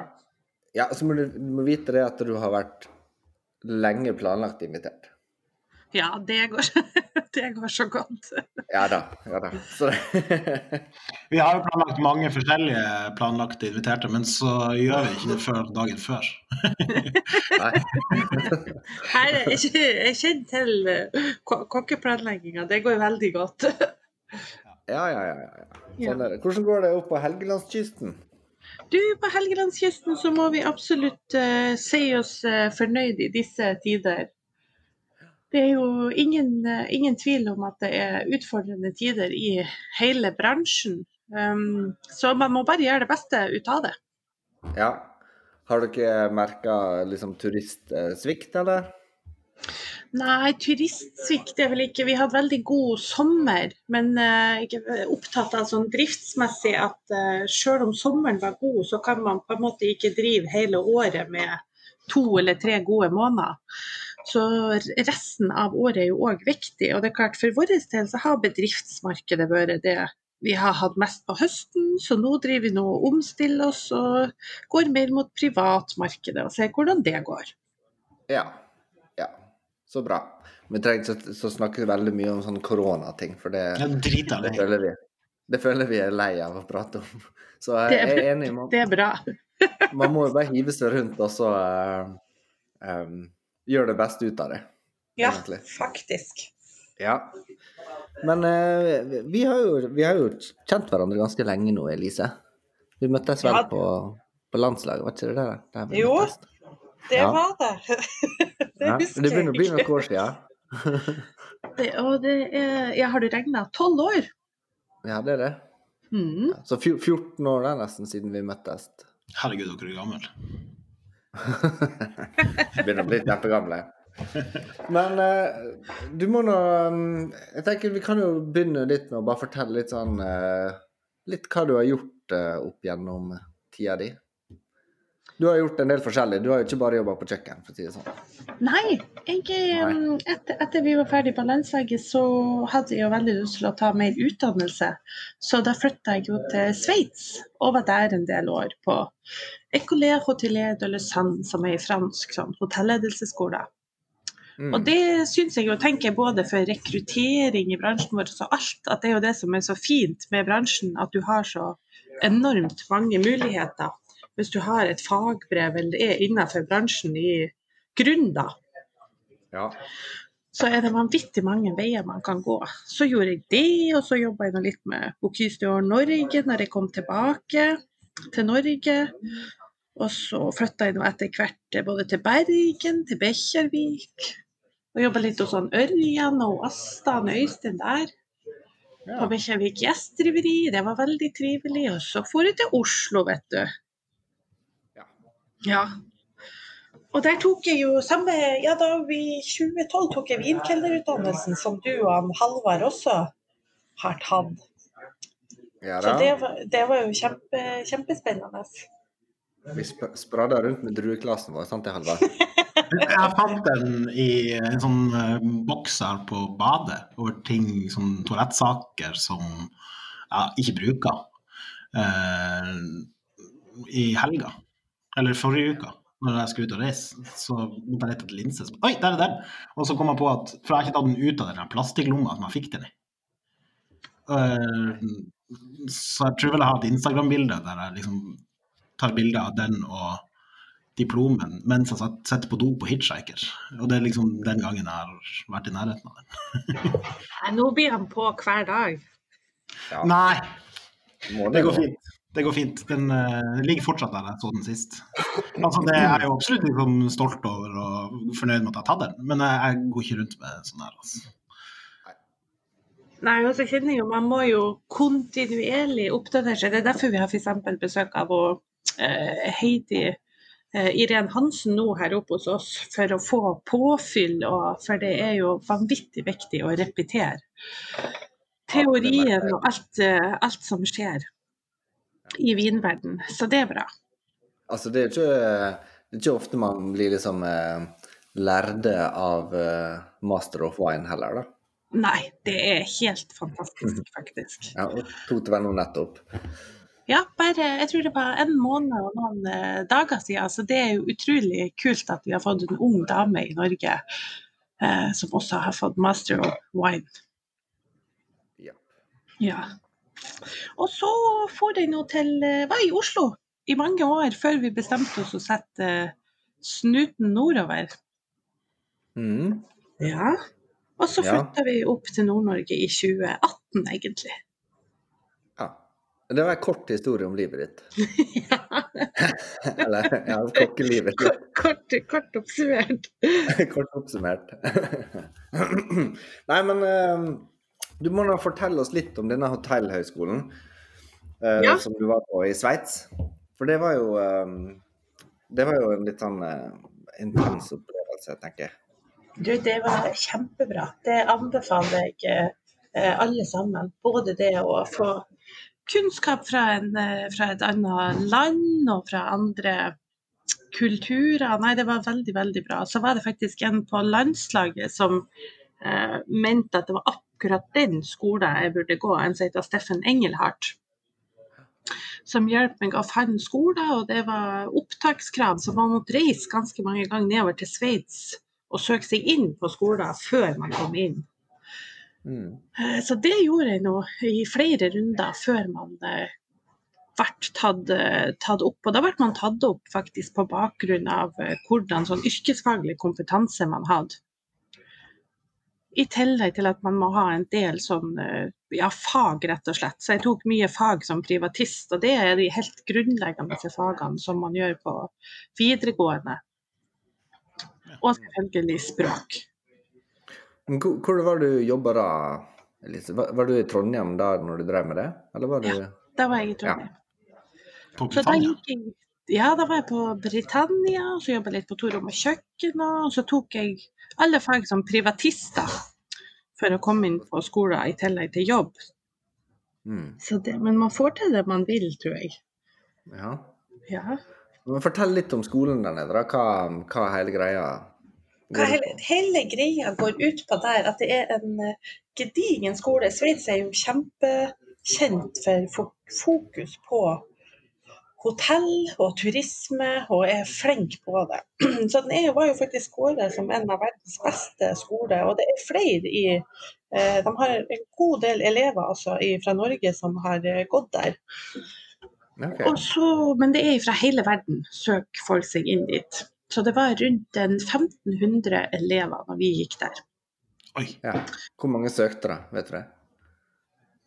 ja så må du, du må vite det at du har vært lenge planlagt invitert. Ja, det går, det går så godt. Ja da. Ja da. Så, Vi har jo planlagt mange forskjellige planlagte inviterte, men så gjør vi ikke det før dagen før. nei. Jeg kjenner til eh, kokkeplanlegginga, det går veldig godt. Ja, ja, ja. ja, ja. Sånn er det. Hvordan går det opp på Helgelandskysten? Du, på Helgelandskysten så må vi absolutt uh, si oss uh, fornøyd i disse tider. Det er jo ingen, eh, ingen tvil om at det er utfordrende tider i hele bransjen. Um, så man må bare gjøre det beste ut av det. Ja. Har dere merka liksom turistsvikt, eller? Nei, turistsvikt er vel ikke Vi hadde veldig god sommer, men jeg er opptatt av sånn driftsmessig at uh, selv om sommeren var god, så kan man på en måte ikke drive hele året med to eller tre gode måneder. Så resten av året er jo òg viktig. Og det er klart for vår del så har bedriftsmarkedet vært det vi har hatt mest på høsten, så nå driver vi nå og omstiller oss og går mer mot privatmarkedet og ser hvordan det går. Ja. Ja. Så bra. Vi trenger ikke å snakke veldig mye om sånn koronating, for det, det, føler vi, det føler vi er lei av å prate om. Så jeg er, er enig. Man, Det er bra. man må jo bare hive seg rundt og så uh, em, gjøre det beste ut av det. Ja, Egentlig. faktisk. Ja. Men uh, vi, har jo, vi har jo kjent hverandre ganske lenge nå, Elise. Vi møttes vel Ja. på, på landslaget, var ikke det der? Der vi Jo, møttes? Det Ja. var det. det Ja, husker det begynner å bli jeg noen år siden. Det, og det er, ja, har du regna? Tolv år? Ja, det er det. Mm. Så 14 år det er nesten siden vi møttes. Herregud, dere er gamle. Begynner å bli kjempegamle. Men eh, du må nå um, Jeg tenker vi kan jo begynne litt med å bare fortelle litt sånn eh, Litt hva du har gjort eh, opp gjennom tida di. Du har gjort en del forskjellig. Du har jo ikke bare jobba på kjøkken, for å si det sånn. Nei, jeg, Nei. etter, etter vi var ferdig på landslaget, så hadde jeg jo veldig lyst til å ta mer utdannelse. Så da flytta jeg jo til Sveits og var der en del år på Écolé Hotelier de Lausanne, som er i fransk sånn hotelledelsesskole. Mm. Og det syns jeg jo tenker både for rekruttering i bransjen vår og alt, at det er jo det som er så fint med bransjen, at du har så enormt mange muligheter hvis du har et fagbrev eller er innenfor bransjen i grunn, da. Ja. Så er det vanvittig mange veier man kan gå. Så gjorde jeg det, og så jobba jeg litt med Bocuse d'Or Norge når jeg kom tilbake til Norge. Og så flytta jeg nå etter hvert både til Bergen, til Bekkjarvik. Og jobba litt hos Ørjan og Asta og Øystein der. Ja. På Bekkjarvik Gjestdriveri, det var veldig trivelig. Og så for jeg til Oslo, vet du. Ja. Og der tok jeg jo samme Ja, da i 2012 tok jeg vinkelnerutdannelsen, som du og han Halvard også har tatt. ja Så det var, det var jo kjempe, kjempespennende. Vi sp spradda rundt med drueklassen vår, sant det, Halvard? Jeg fant den i en sånn eh, boks her på badet over ting som toalettsaker som jeg ikke bruker. Eh, I helga, eller forrige uka, når jeg skulle ut og reise, så måtte jeg lete etter linse. Så- Oi, der er den! Og så kom jeg på at For jeg har ikke tatt den ut av den plastikklomma som jeg fikk den i. Eh, så jeg tror vel jeg har et Instagram-bilde der jeg liksom tar bilde av den og diplomen mens jeg satt- sitter på do på Hitchhiker. Og det er liksom den gangen jeg har vært i nærheten av den. Nå blir han på hver dag. Ja, Nei, det går fint. Det går fint. Den eh, ligger fortsatt der jeg så den sist. Altså, det er jeg jo absolutt liksom stolt over og fornøyd med at jeg har tatt den, men jeg, jeg går ikke rundt med sånn her. Altså. Nei, og så kjenner jo, Man må jo kontinuerlig oppdatere seg. Det er derfor vi har f.eks. besøk av og, eh, Heidi eh, Irén Hansen nå her oppe hos oss, for å få påfyll. Og, for det er jo vanvittig viktig å repetere teorien og alt, eh, alt som skjer i vinverden. Så det er bra. Altså, det er ikke, det er ikke ofte man blir liksom eh, lærde av eh, Master of Wine heller, da. Nei, det er helt fantastisk, faktisk. Ja, og to til venner nettopp. Ja, bare jeg tror det var en måned og noen eh, dager siden. Så det er jo utrolig kult at vi har fått en ung dame i Norge eh, som også har fått master of wine. Ja. Ja. Og så for jeg nå til eh, Var i Oslo i mange år før vi bestemte oss å sette eh, snuten nordover. Mm. Ja. Og så Ja. vi opp til Nord-Norge i 2018, egentlig. ja. Det var en kort historie om livet ditt. ja. Eller ja, ditt. Kort, kort, kort oppsummert. Kort oppsummert. Nei, men eh, du må da fortelle oss litt om denne hotellhøgskolen eh, Ja. som du var på i Sveits. For det var jo eh, Det var jo en litt sånn eh, intens opplevelse, tenker jeg. Du, det var kjempebra. Det anbefaler jeg eh, alle sammen. Både det å få kunnskap fra, en, eh, fra et annet land og fra andre kulturer. Nei, det var veldig, veldig bra. Så var det faktisk en på landslaget som eh, mente at det var akkurat den skolen jeg burde gå, en som heter Steffen Engelhardt. Som hjalp meg å finne skole, og det var opptakskrav, så man måtte reise ganske mange ganger nedover til Sveits og søke seg inn på skoler før man kom inn. Mm. Eh, Så det gjorde jeg nå i flere runder før man eh, ble tatt, eh, tatt opp. Og da ble man tatt opp faktisk på bakgrunn av eh, hvordan sånn yrkesfaglig kompetanse man hadde. I tillegg til at man må ha en del sånn eh, ja, fag, rett og slett. Så jeg tok mye fag som privatist, og det er de helt grunnleggende fagene som man gjør på videregående. Og selvfølgelig språk. Hvor, var du jobba da, Elise? Var, du i Trondheim da når du drev med det? Eller var du Da var jeg i Trondheim. På Så da Britannia. gikk jeg ja, da var jeg på Britannia, og så jobba jeg litt på to rom og kjøkken. Og så tok jeg alle fag som privatister for å komme inn på skolen i tillegg til jobb. mm. Så det, men man får til det man vil, tror jeg. Ja. Ja. Men fortell litt om skolen der nede. Hva, hva hele greia Hva hele, hele greia går ut på der, at det er en eh, gedigen skole. Sveits er jo kjempekjent for fo- fokus på hotell og turisme, og er flink på det. Så den er, var jo faktisk skåret som en av verdens beste skoler, og det er flere i eh, De har en god del elever altså, fra Norge som har eh, gått der. Okay. Og så, men det er fra hele verden søker folk seg inn dit. Så det var rundt 1500 elever når vi gikk der. Oi. Ja. Hvor mange søkte da, vet du det?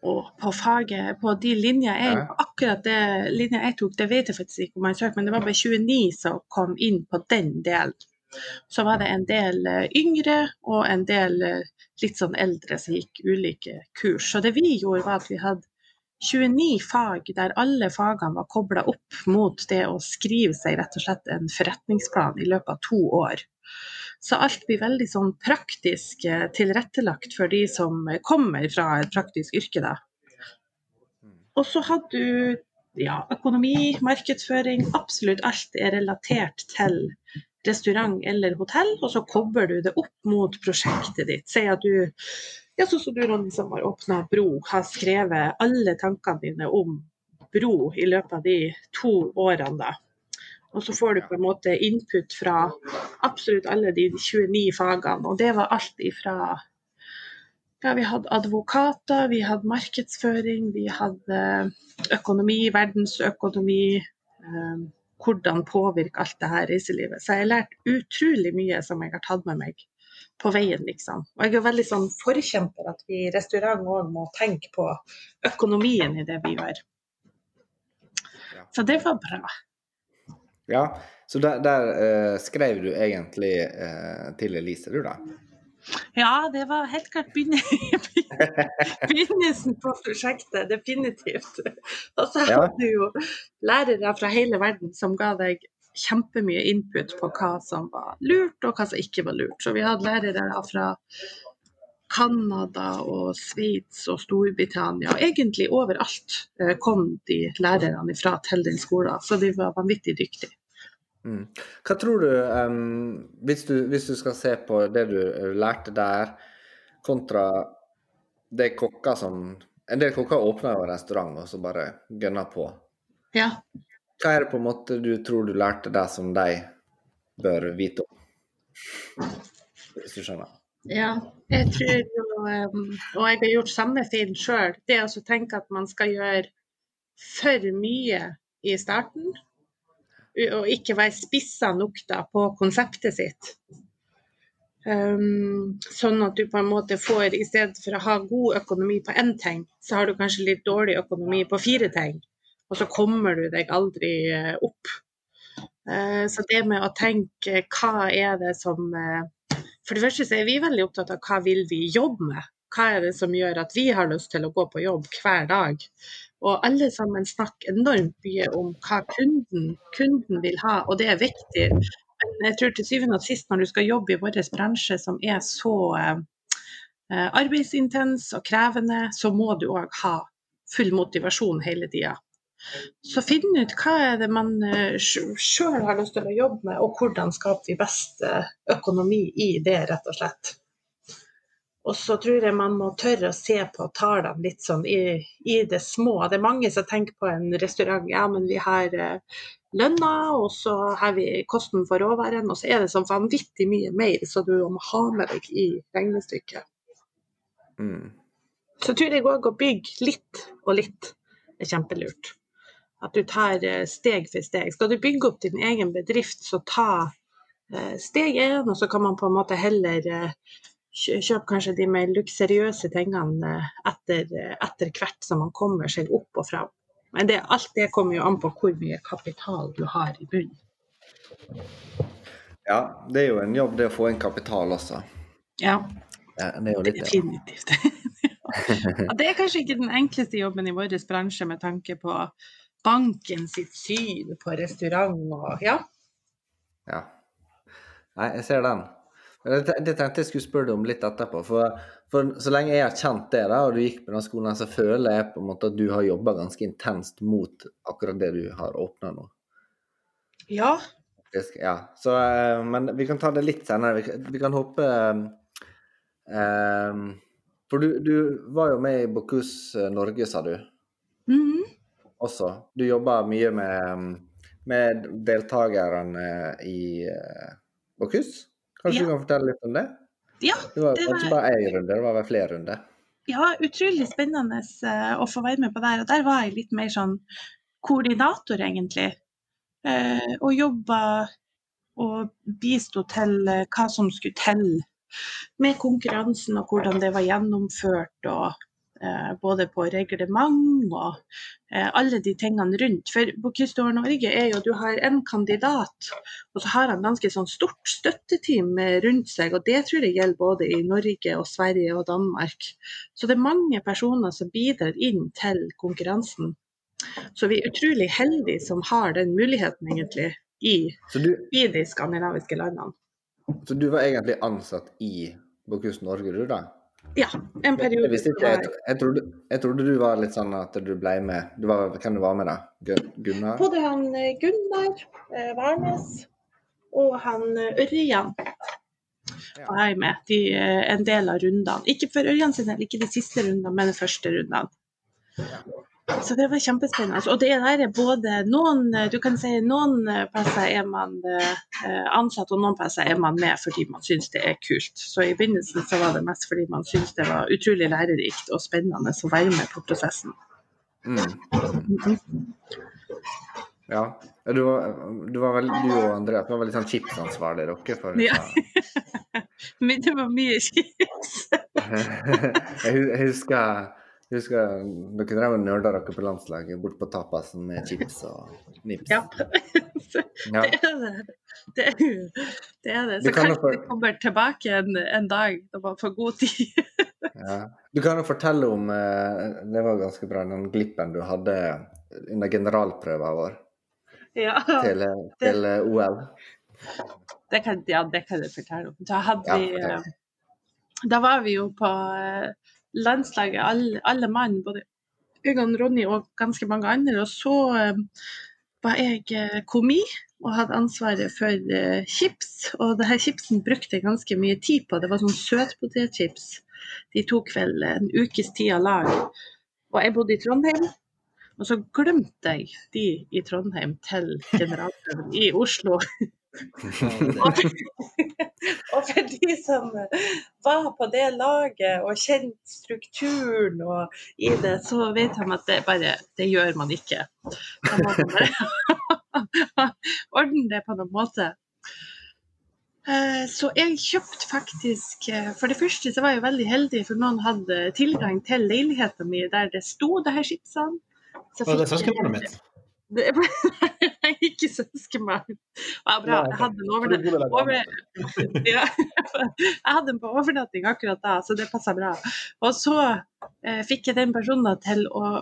Og på faget, på de linjer jeg, Ja. akkurat det linja jeg tok, det vet jeg faktisk ikke om jeg søkte, men det var bare 29 som kom inn på den delen. Så var det en del eh, yngre og en del eh, litt sånn eldre som gikk ulike kurs. Så det vi gjorde var at vi hadde 29 fag der alle fagene var kobla opp mot det å skrive seg rett og slett en forretningsplan i løpet av to år. Så alt blir veldig sånn praktisk eh, tilrettelagt for de som kommer fra et praktisk yrke. da. Og så hadde du ja, økonomi, markedsføring, absolutt alt er relatert til restaurant eller hotell, og så kobler du det opp mot prosjektet ditt. Si at du, ja, sånn som du Ronny, som har åpna bro, har skrevet alle tankene dine om bro i løpet av de to årene. da. Og så får du på en måte input fra absolutt alle de 29 fagene, og det var alt ifra ja, vi hadde advokater, vi hadde markedsføring, vi hadde økonomi, verdensøkonomi. Eh, hvordan påvirker alt det her reiselivet. Så jeg har lært utrolig mye som jeg har tatt med meg på veien, liksom. Og jeg er veldig sånn forkjemper at vi i restaurant òg må tenke på økonomien i det vi gjør. Så det var bra. Ja, så der, der uh, skrev du egentlig uh, til Elise, du da? Ja, det var helt klart begynnelsen på prosjektet, definitivt. Og så hadde du jo lærere fra hele verden som ga deg kjempemye input på hva som var lurt og hva som ikke var lurt. Så vi hadde lærere fra Canada og Sveits og Storbritannia. Egentlig overalt eh, kom de lærerne ifra til den skolen, så de var vanvittig dyktige. Mm. Hva tror du, um, hvis du, hvis du skal se på det du eh, lærte der, kontra det kokker som En del kokker åpner jo restaurant og så bare gønner på. Ja. Hva er det på en måte du tror du lærte der som de bør vite om? Hvis du skjønner? Ja, jeg tror jo, um, og jeg har gjort samme feil sjøl, det å tenke at man skal gjøre for mye i starten, og ikke være spissa nok da på konseptet sitt. Um, sånn at du på en måte får, i stedet for å ha god økonomi på én ting, så har du kanskje litt dårlig økonomi på fire ting, og så kommer du deg aldri eh, opp. Uh, så det med å tenke hva er det som eh, for det første er vi veldig opptatt av hva vil vi jobbe med. Hva er det som gjør at vi har lyst til å gå på jobb hver dag. Og alle sammen snakker enormt mye om hva kunden, kunden vil ha, og det er viktig. Men jeg tror til syvende og sist når du skal jobbe i vår bransje som er så eh, eh, arbeidsintens og krevende, så må du òg ha full motivasjon hele tida. Så finn ut hva er det man sjøl har lyst til å jobbe med, og hvordan skaper vi best eh, økonomi i det, rett og slett. Og så tror jeg man må tørre å se på tallene litt sånn i, i det små. Det er mange som tenker på en restaurant, ja, men vi har eh, lønna, og så har vi kosten for råværen, og så er det så vanvittig mye mer så du må ha med deg i regnestykket. Mm. Så tror jeg òg å bygge litt og litt er kjempelurt. At du tar eh, steg for steg. Skal du bygge opp din egen bedrift, så ta eh, steg én, og så kan man på en måte heller eh, kjøpe kanskje de mer luksuriøse tingene etter, etter hvert som man kommer seg opp og fram. Men det, alt det kommer jo an på hvor mye kapital du har i bunnen. Ja, det er jo en jobb det å få inn kapital også. Ja, Ja, det er jo litt definitivt. ja, det er kanskje ikke den enkleste jobben i vår bransje med tanke på banken sitt syn på restaurant og ja. Ja. Nei, jeg ser den. Det, tenkte jeg skulle spørre deg om litt etterpå. For, for så lenge jeg har kjent det, da, og du gikk på den skolen, så føler jeg på en måte at du har jobba ganske intenst mot akkurat det du har åpna nå. Ja. Ja. Så, eh, men vi kan ta det litt senere. Vi, kan- vi kan hoppe um, For du, du var jo med i Bocuse Norge, sa du mhm. Også. Du jobber mye med, med deltakerne i uh, Kanskje Ja. du kan fortelle litt om det? ja. Det var Det kanskje var- bare én runde, det var vel flere runder? Ja, utrolig spennende eh, å få være med på der. Og der var jeg litt mer sånn koordinator, egentlig. Eh, og jobba og bisto til eh, hva som skulle til med konkurransen og hvordan det var gjennomført. og eh, Både på reglement og eh, alle de tingene rundt. For Bocuse d'Or Norge er jo du har en kandidat, og så har han ganske sånn stort støtteteam eh, rundt seg. Og det tror jeg gjelder både i Norge og Sverige og Danmark. Så det er mange personer som bidrar inn til konkurransen. Så vi er utrolig heldige som har den muligheten, egentlig, i, du, i de skandinaviske landene. så du var egentlig ansatt i Bokhus Norge, du da? Ja, en Jeg periode. visste ikke, jeg, jeg, trodde, jeg trodde du var litt sånn at du ble med. Du var, hvem du var med, da? Gunnar? Både han eh, Gunnar eh, Warnes og han eh, Ørjan var jeg med. De, eh, en del av rundene. Ikke for Ørjan sin del, ikke de siste rundene, men de første rundene. Så det var kjempespennende. Og det der er både noen eh, du kan si noen eh, plasser er man eh, ansatt, og noen plasser er man med fordi man syns det er kult. Så i begynnelsen så var det mest fordi man syns det var utrolig lærerikt og spennende å være med på prosessen. Mm. Ja. Du, var, du, var vel, du og Andreas var veldig sånn chipsansvarlig, dere? For, Ja. Men det var mye chips. jeg husker, jeg husker dere drev og nerda dere på landslaget bort på tapasen med chips og nips. Ja. Ja. Det er det. Det er, det, er det. Så kanskje for- det kommer tilbake en, en dag når man får god tid. Ja. Du kan jo fortelle om eh, Det var ganske bra, den glippen du hadde under generalprøven vår Ja, til, til det... OL. det kan, ja, det kan jeg fortelle om. Da, hadde Ja, vi, eh, da var vi jo på eh, landslaget, alle, alle mann, både Øygan, Ronny og ganske mange andre. Og så eh, var jeg eh, komi og hadde ansvaret for eh, chips. Og det her chipsen brukte jeg ganske mye tid på. Det var sånn søtpotetchips. De tok vel en ukes tid av lag. Og jeg bodde i Trondheim. Og så glemte jeg de i Trondheim til generalprøven i Oslo. og, for de som var på det laget og kjente strukturen og i det, så vet de at det bare Det gjør man ikke. Da må man bare ordne det på noen måte. Eh, Så jeg kjøpte faktisk eh, For det første så var jeg veldig heldig, for noen hadde tilgang til leiligheten min der det sto det her skipsene. Så fikk det søskenbarnet mitt. det er meg. Ja, bra. Jeg hadde en overnatting. Over... Ja. Jeg hadde en på overnatting akkurat da, så det passa bra. Og så eh, fikk jeg den personen til å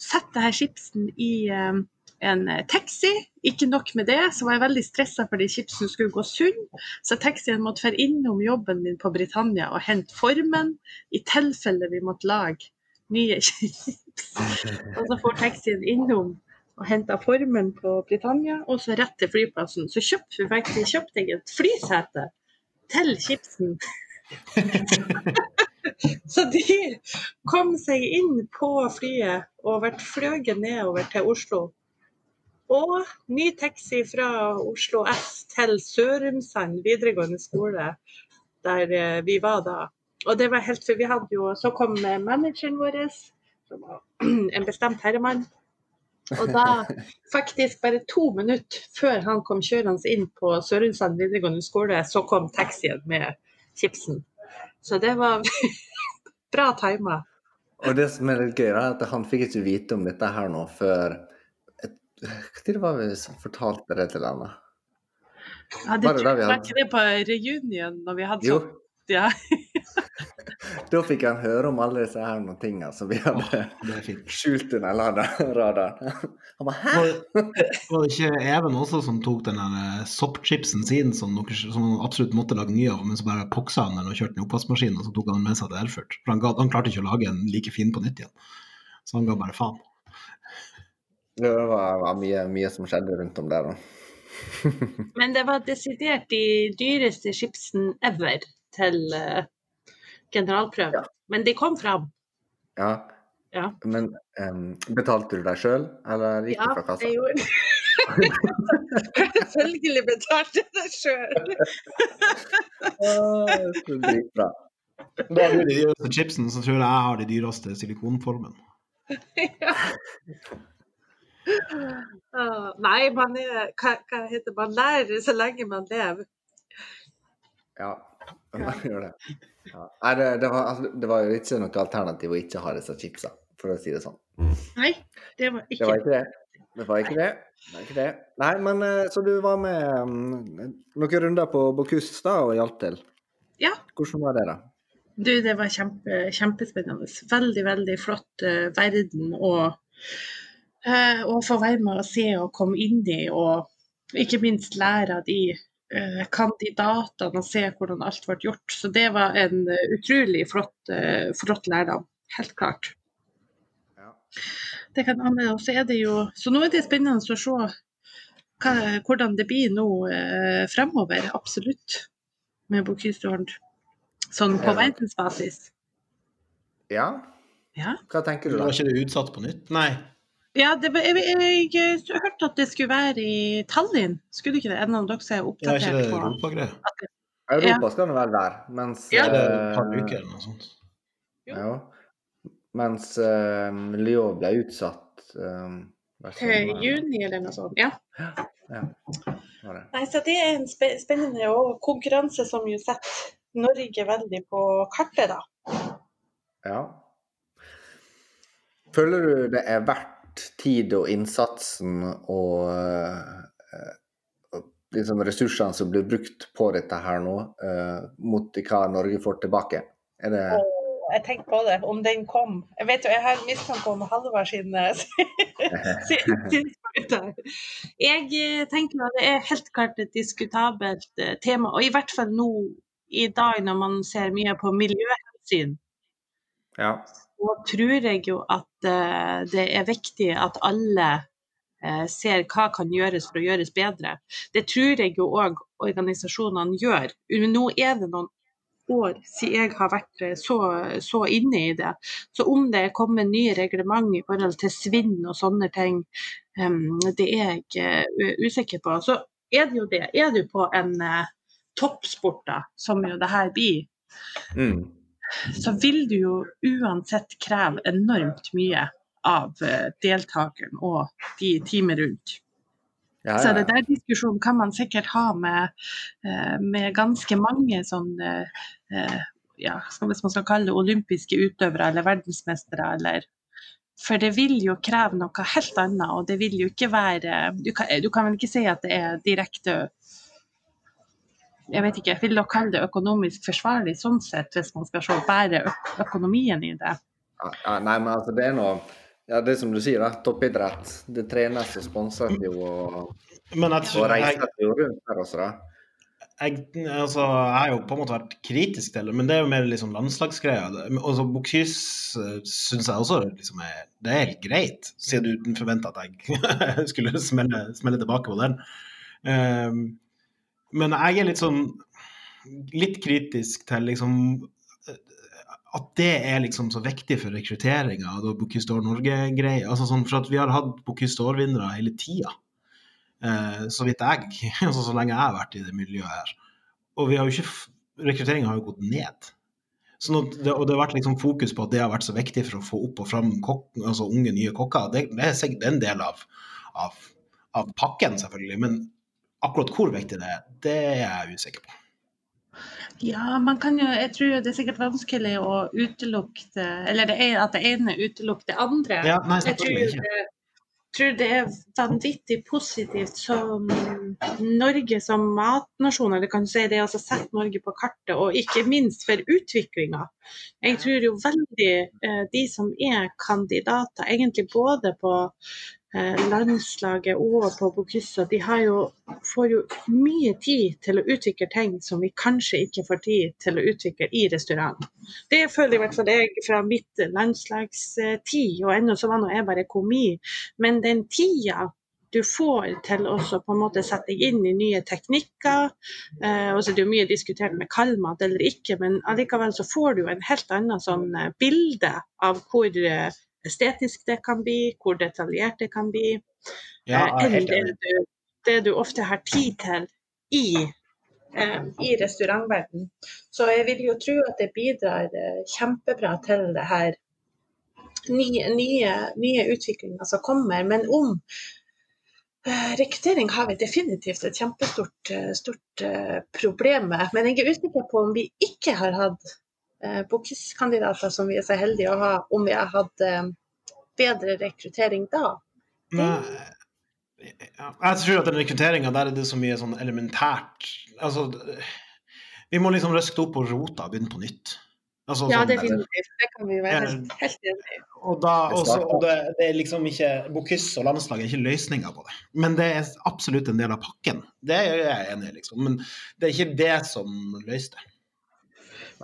sette her chipsen i eh, en taxi. Ikke nok med det, så var jeg veldig stressa fordi chipsen skulle gå sunn. Så taxien måtte være innom jobben min på Britannia og hente formen i tilfelle vi måtte lage nye chips. Og så får taxien innom og henta formen på Britannia, og så rett til flyplassen. Så kjøpte, vi faktisk, kjøpte jeg et flysete til chipsen. Så de kom seg inn på flyet og ble fløyet nedover til Oslo. Og ny taxi fra Oslo S til Sørumsand videregående skole, der eh, vi var da. Og det var helt for vi hadde jo Så kom manageren vår, som var en bestemt herremann. Og da, faktisk bare to minutter før han kom kjørende inn på Sørumsand videregående skole, så kom taxien med chipsen. Så det var bra tima. Og det som er litt gøy, er at han fikk ikke vite om dette her nå før Når var vi som fortalte det til henne? Ja, det Var det vi hadde- ikke det på reunion når vi hadde sånn ja. da fikk han høre om alle disse her noen tingene som vi hadde oh, skjult under radaren. Han bare Hæ? Var, det ikke Even også som tok den der eh, soppchipsen sin som, noe, som han absolutt måtte lage ny av, men så bare poksa han den og kjørte den i oppvaskmaskinen, og så tok han den med seg til Erfurt? For han, ga, han klarte ikke å lage en like fin på nytt igjen. Så han ga bare faen. Det var, var mye, mye som skjedde rundt om der. da. Men det var desidert de dyreste chipsen ever til eh, Ja. Men de kom fram. Ja. Ja. Men um, betalte du deg sjøl, eller gikk Ja, du fra kassa? det gjorde Selvfølgelig betalte jeg det sjøl. Dritbra. Da har du de dyreste chipsene, så tror jeg jeg har de dyreste silikonformen. Ah, Nei, man er hva, hva heter man lærer så lenge man lever. Ja, man gjør det. Ja. Nei, det, det, var, altså, det var jo ikke noe alternativ å ikke ha disse chipsa, for å si det sånn. Nei, det var Det ikke var ikke det. Det var ikke det. det, var ikke det. Nei, men eh, så du var med um, noen runder på Bocuse da og hjalp til. Ja. Hvordan var det, da? Du, det var kjempe, kjempespennende. Veldig, veldig flott uh, verden å, uh, å få være med og se og komme inn i, og ikke minst lære av de kandidatene og se hvordan alt ble gjort. Så det var en eh, utrolig flott, eh, flott lærdom. Helt klart. Ja. Det kan og så er det jo Så nå er det spennende å se hva, hvordan det blir nå eh, fremover. Absolutt. Med Bocuse. Sånn på verdensbasis. ja? Ja. Hva tenker du, da? Var ikke det utsatt på nytt? Nei. Ja, det, var- jeg, jeg, jeg, hørte at det skulle være i Tallinn. Skulle det ikke det? noen av dere som er Det er ikke det på europagreie? Europa skal nå vel være, mens Ja. Det er et par eh, uker eller noe sånt. Ja. Mens uh, Lyon ble utsatt um, til sommeren, juni eller noe sånt. Ja. Ja, det. Nei, så det er en spe spennende og konkurranse som jo setter Norge veldig på kartet, da. Ja. Føler du det er verdt tid og innsatsen og eh, liksom ressursene som blir brukt på dette her nå, eh, mot hva Norge får tilbake? Er det jeg tenkte på det, om den kom. Jeg vet jo, jeg har mistanke om Halvard sin synspunkt. Jeg eh, tenker at det er helt klart et diskutabelt tema, og i hvert fall nå i dag når man ser mye på miljøhensyn. Ja. Så tror jeg jo at eh, det er viktig at alle eh, ser hva kan gjøres for å gjøres bedre. Det tror jeg jo òg organisasjonene gjør. Nå er det noen år siden jeg har vært eh, så, så inne i det. Så om det er kommet nye reglement i forhold til svinn og sånne ting, um, det er jeg usikker på. Så er det jo det. Er du på en uh, toppsport, da, som jo det her blir, Mm. Så vil du jo uansett kreve enormt mye av eh, deltakeren og de teamet rundt. Ja, Så ja, det der diskusjonen kan man sikkert ha med, eh, med ganske mange sånne eh, ja, hvis man skal kalle det olympiske utøvere eller verdensmestere eller For det vil jo kreve noe helt annet, og det vil jo ikke være Du kan, du kan vel ikke si at det er direkte jeg vet ikke, Vil dere kalle det økonomisk forsvarlig sånn sett, hvis man skal se bare økonomien i det? Ja, nei, men altså, det er noe Ja, det er som du sier, da. Toppidrett. Det trenes og sponses jo, og, Men jeg tror og reises jo rundt her også, da. jeg, altså, jeg har jo på en måte vært kritisk til det, men det er jo mer liksom landslagsgreier. Det- Og så Bocuse syns jeg også liksom er, det er helt greit, siden du forventa at jeg skulle smelle, smelle tilbake på den. Ehm, men jeg er litt sånn litt kritisk til liksom at det er liksom så viktig for rekrutteringa av Bocuse d'Or Norge-greier. Altså sånn, for at vi har hatt Bocuse d'Or-vinnere hele tida. Eh, så vidt jeg, altså så lenge jeg har vært i det miljøet her. Og vi har jo ikke rekrutteringa har jo gått ned. Sånn det, og det har vært liksom fokus på at det har vært så viktig for å få opp og fram kok, altså unge, nye kokker. Det, det er en del av, av, av, pakken, selvfølgelig. Men akkurat hvor viktig det er, det er jeg usikker på. Ja, man kan jo Jeg tror det er sikkert vanskelig å utelukke det Eller det er at det ene utelukker det andre. Ja, nei, jeg tror det, tror det er vanvittig positivt som Norge som matnasjon, eller kan du si det altså sette Norge på kartet, og ikke minst for utviklinga. Jeg tror jo veldig eh, de som er kandidater, egentlig både på Eh, landslaget og på Bokyssa de jo, får jo mye tid til å utvikle ting som vi kanskje ikke får tid til å utvikle i restaurant. Det føler i hvert fall jeg fra mitt landslagstid, og ennå så var nå jeg bare komi. Men den tida du får til å på en måte sette deg inn i nye teknikker. Eh, og så er det jo mye diskutert med kaldmat eller ikke, men allikevel så får du en helt annen sånn eh, bilde av hvor eh, estetisk det kan bli, hvor detaljert det kan bli, ja, eh, enn det du, det du, ofte har tid til i, eh, i restaurantverden. Så jeg vil jo tro at det bidrar eh, kjempebra til det her nye, nye, nye utviklinga som kommer. Men om rekruttering har vi definitivt et kjempestort stort, problem med. Men jeg er usikker på om vi ikke har hatt eh, bokiskandidater som vi er så heldige å ha, om vi hadde eh, bedre rekruttering da? Nei, jeg tror at den rekrutteringa der er det så mye sånn elementært Altså, vi må liksom røske opp på rota og begynne på nytt. Altså, ja, sånn, definitivt. Det kan vi være helt, helt enig i. Og, da, også, og det, det, er liksom ikke Bocuse og landslaget er ikke løsninga på det. Men det er absolutt en del av pakken. Det er jeg enig i, liksom. Men det er ikke det som løser det.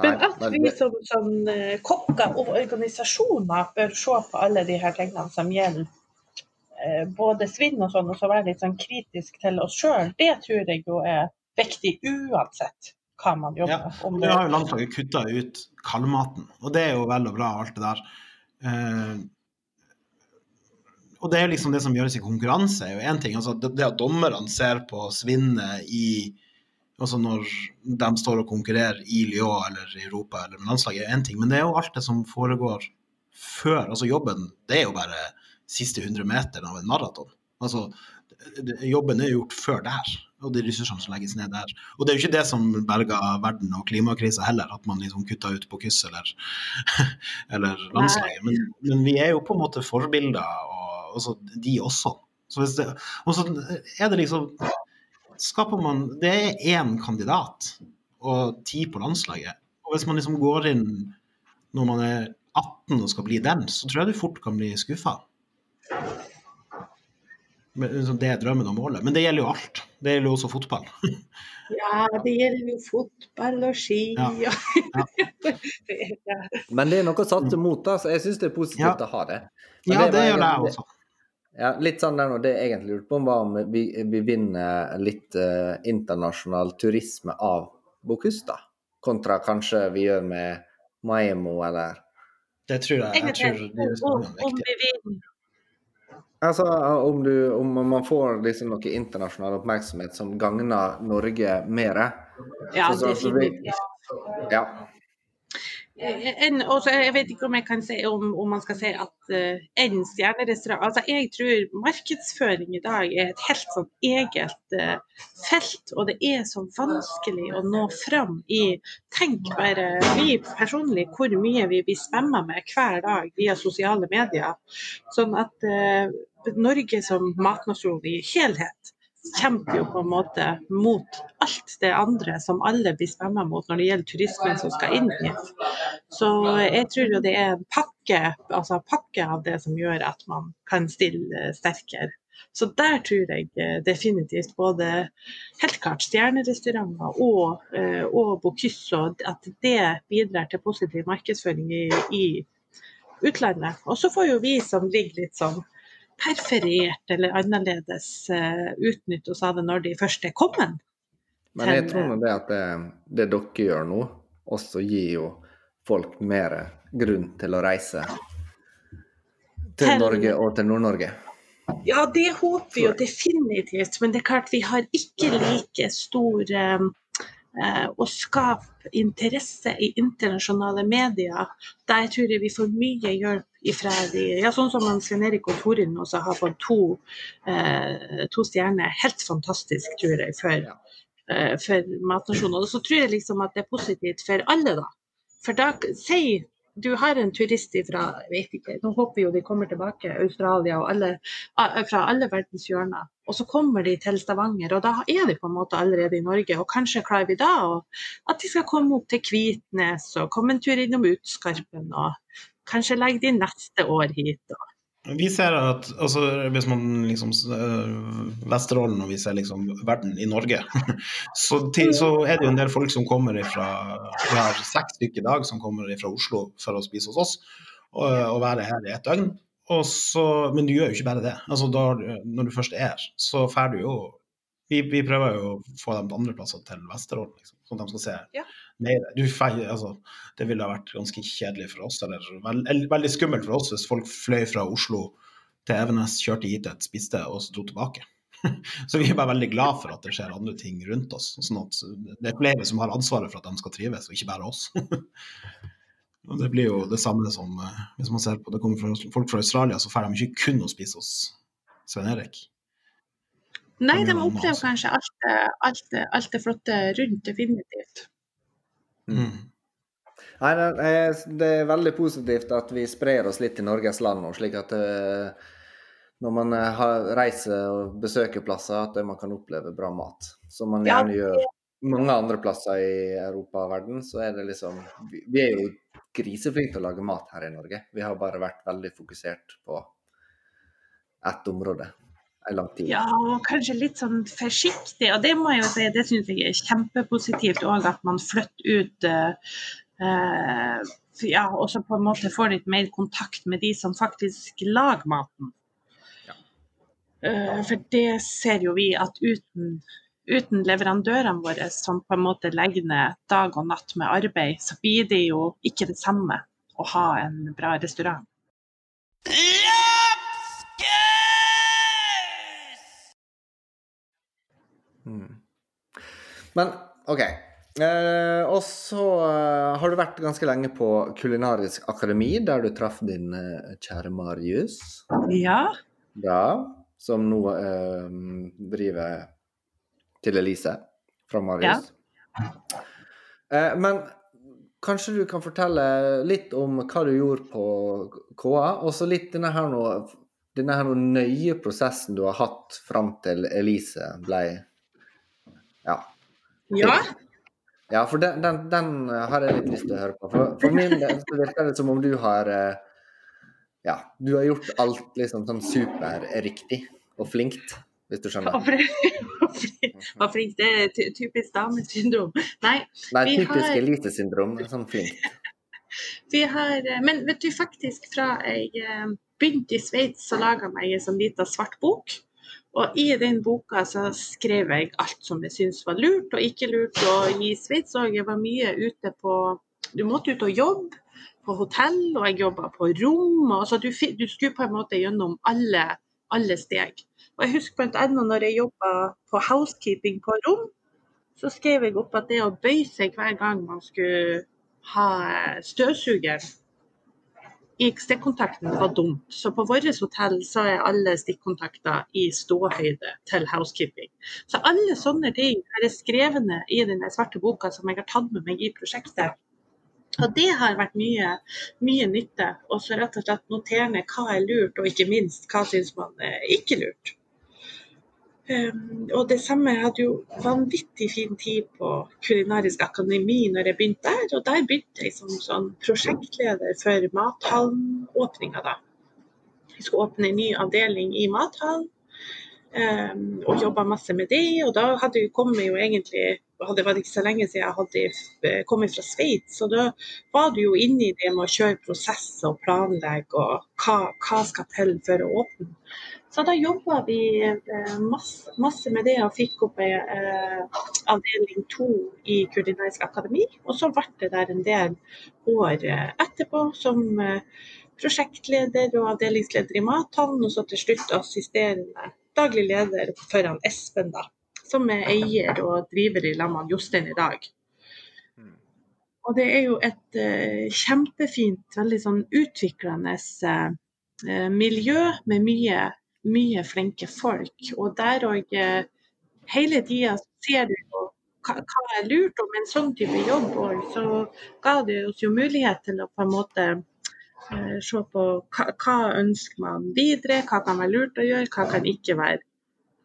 Men at vi som, som eh, kokker og organisasjoner bør se på alle de her tingene som gjelder eh, både svinn og sånn, og så være litt sånn kritisk til oss sjøl, det tror jeg jo er viktig uansett hva man jobber med. Ja, Nå har jo landslaget kutta ut kaldmaten, og det er jo vel og bra, alt det der. Eh, og det er jo liksom det som gjøres i konkurranse, er jo én ting. altså det, det at dommerne ser på svinnet i Altså når de står og konkurrerer i Lyon eller i Europa eller med landslaget, er én ting, men det er jo alt det som foregår før. Altså jobben, det er jo bare siste 100 meteren av en maraton. Altså, jobben er gjort før der, og de ressursene som legges ned der. Og det er jo ikke det som berga verden og klimakrisa heller, at man liksom kutta ut på kyss eller, eller landslaget. Men, men, vi er jo på en måte forbilder, og altså, de også. Så det, og så er det liksom skaper man Det er én kandidat og ti på landslaget. Og hvis man liksom går inn når man er 18 og skal bli den, så tror jeg du fort kan bli skuffa. Liksom det er drømmen og målet. Men det gjelder jo alt. Det gjelder jo også fotball. ja, det gjelder jo fotball og ski. Ja. Ja. Men det er noe å satse mot, da, så jeg syns det er positivt å ha det. Men ja, det, det gjør jeg også. Ja, litt sånn der, Det jeg egentlig lurte på, var om vi, vi vinner litt eh, internasjonal turisme av Bokusta, kontra kanskje vi gjør med Maimo, eller Det tror jeg. jeg tror det er om, om vi vinner. Altså, om, du, om man får liksom noe internasjonal oppmerksomhet som gagner Norge mer Ja, definitivt. Ja. Eh, en, også, jeg vet ikke om jeg kan si om, om man skal si at uh, en stjernerestaurant altså Jeg tror markedsføring i dag er et helt sånn eget uh, felt, og det er så vanskelig å nå fram i Tenk bare vi personlig hvor mye vi blir spamma med hver dag via sosiale medier. Sånn at uh, Norge som matnasjon i helhet kjemper jo på en måte mot alt det andre som alle blir spamma mot når det gjelder turismen som skal inn hit. Så jeg tror jo det er en pakke, altså pakke av det som gjør at man kan stille sterkere. Så der tror jeg eh, definitivt både helt klart stjernerestauranter og, eh, og Bocuse at det bidrar til positiv markedsføring i, i utlandet. Og så får jo vi som ligger litt sånn perferert eller annerledes uh, utnytte oss av det når de først er kommet. Men jeg tror nå det at det, det, dere gjør nå, også gir jo folk mer grunn til å reise til Norge og til Nord-Norge. Ja, det håper vi jo definitivt, men det er klart vi har ikke like stor eh, eh, å skape interesse i internasjonale medier. Der tror jeg vi får mye hjelp ifra de ja, Sånn som han Svein Erik og Torunn også har fått to, eh, to stjerner. Helt fantastisk, tror jeg, for, eh, for Matnasjonen. Og så tror jeg liksom at det er positivt for alle, da. For da Si du har en turist fra jeg vet ikke, nå håper jo de kommer tilbake, Australia og alle, fra alle verdens hjørner. Og så kommer de til Stavanger, og da er de på en måte allerede i Norge. Og kanskje klarer vi da og at de skal komme opp til Kvitnes og komme en tur innom Utskarpen og kanskje legge de neste år hit. da. Vi ser at altså, hvis man liksom øh, Vesterålen og vi ser liksom verden i Norge, så, til, så er det jo en del folk som kommer fra Vi har seks stykker i dag som kommer fra Oslo for å spise hos oss og, og være her i et døgn. Og så, men du gjør jo ikke bare det. Altså, da, når du først er her, så drar du jo vi, vi prøver jo å få dem til andre plasser til Vesterålen, liksom, sånn at de skal se Ja. mer. Du, altså, det ville ha vært ganske kjedelig for oss, eller veld, veldig skummelt for oss hvis folk fløy fra Oslo til Evenes, kjørte hit, et, spiste og så dro tilbake. Så vi er bare veldig glad for at det skjer andre ting rundt oss. sånn at Det er flere som har ansvaret for at de skal trives, og ikke bare oss. Og Det blir jo det samme som eh, hvis man ser på det kommer fra, folk fra Australia, så drar de ikke kun å spise hos Svein Erik. Nei, de opplever kanskje alt, alt, alt det flotte rundt, definitivt. Mm. Nei, det er, det er veldig positivt at vi sprer oss litt i Norges land nå, slik at eh, når man eh, har, reiser og besøker plasser, at man kan oppleve bra mat. Som man Ja, gjerne gjør mange andre plasser i Europa og verden, så er det liksom Vi, er jo griseflinke til å lage mat her i Norge. Vi har bare vært veldig fokusert på ett område. Ja, og kanskje litt sånn forsiktig. Og det må jeg jo si, det syns jeg er kjempepositivt òg, at man flytter ut eh, ja, og så på en måte får litt mer kontakt med de som faktisk lager maten. Ja. Eh, for det ser jo vi at uten, uten leverandørene våre som på en måte legger ned dag og natt med arbeid, så blir det jo ikke det samme å ha en bra restaurant. Mm. Men OK. Eh, og så eh, har du vært ganske lenge på Kulinarisk akademi, der du traff din eh, kjære Marius. Ja, Ja, som nå eh, driver til Elise fra Marius. Eh, men kanskje du kan fortelle litt om hva du gjorde på KA, og så litt denne her nå, denne her nå nøye prosessen du har hatt fram til Elise ble Ja. ja. Ja, for den, den, den har jeg litt lyst til å høre på. For, for min del så virker det som om du har eh, Ja, du har gjort alt liksom sånn superriktig og flinkt, hvis du skjønner. Hva flink, hva flink, det er typisk damesyndrom. Nei, Nei, typisk har- elitesyndrom. Sånn flinkt. vi har eh, Men vet du, faktisk fra jeg eh, begynte i Sveits, så laga jeg en sånn lita svart bok. Og i den boka så skrev jeg alt som jeg syntes var lurt og ikke lurt. Og i Sveits òg, jeg var mye ute på Du måtte ut og jobbe på hotell, og jeg jobba på rom. Og så du, du skulle på en måte gjennom alle, alle steg. Og jeg husker bl.a. når jeg jobba på housekeeping på rom, så skrev jeg opp at det å bøye seg hver gang man skulle ha støvsuger stikkontakten var dumt. Så på vårt hotell så er alle stikkontakter i ståhøyde til housekeeping. Så alle sånne ting er skrevne i den svarte boka som jeg har tatt med meg i prosjektet. Og det har vært mye, mye nytte. Og så rett og slett notere ned hva er lurt, og ikke minst hva syns man er ikke lurt. Um, og det samme jeg hadde jo vanvittig fin tid på Kulinarisk akademi når jeg begynte der. Og der begynte jeg som sånn prosjektleder for mathallenåpninga, da. Vi skulle åpne en ny avdeling i mathallen. Um, og jobba masse med det. Og da hadde vi kommet jo egentlig Det var ikke så lenge siden jeg hadde eh, kommet fra Sveits. Så da var du jo inne i det med å kjøre prosesser og planlegge og hva, hva skal til for å åpne. Så da jobba vi eh, masse, masse med det og fikk opp ei, eh, avdeling to i Kurdinaisk akademi. Og så ble det der en del år eh, etterpå som prosjektleder og avdelingsleder i Mathavn, og så til slutt assisterende daglig leder foran Espen, da. Som er eier og driver i lag med Jostein i dag. Og det er jo et uh, kjempefint, veldig sånn utviklende uh, miljø med mye, mye, flinke folk. Og der òg uh, hele tida ser du på hva, er lurt. Med en sånn type jobb så ga det oss jo mulighet til å på en måte se på hva, hva ønsker man videre, hva kan være lurt å gjøre, hva kan ikke være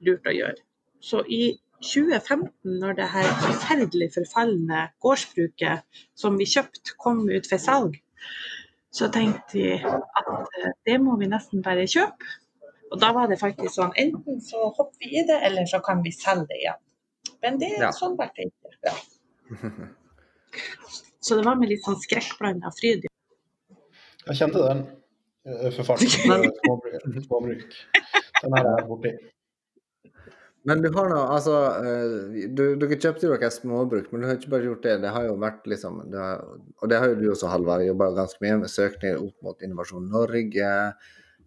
lurt å gjøre. Så i 2015, når det her forferdelig forfalne gårdsbruket som vi kjøpte, kom ut for salg, så tenkte vi at eh, det må vi nesten bare kjøpe. Og da var det faktisk sånn enten så hopper vi i det, eller så kan vi selge det igjen. Men det ja. sånn ble det ikke. Ja. Så det var med litt sånn skrekkblanda fryd. Jeg kjente den eh, for farten. Småbruk. Den her er borti. Men du har nå, altså eh, du, Dere kjøpte jo dere småbruk, men du har ikke bare gjort det. Det har jo vært liksom det har, Og det har jo du også, Halvard, jobba ganske mye med søkninger opp mot Innovasjon Norge.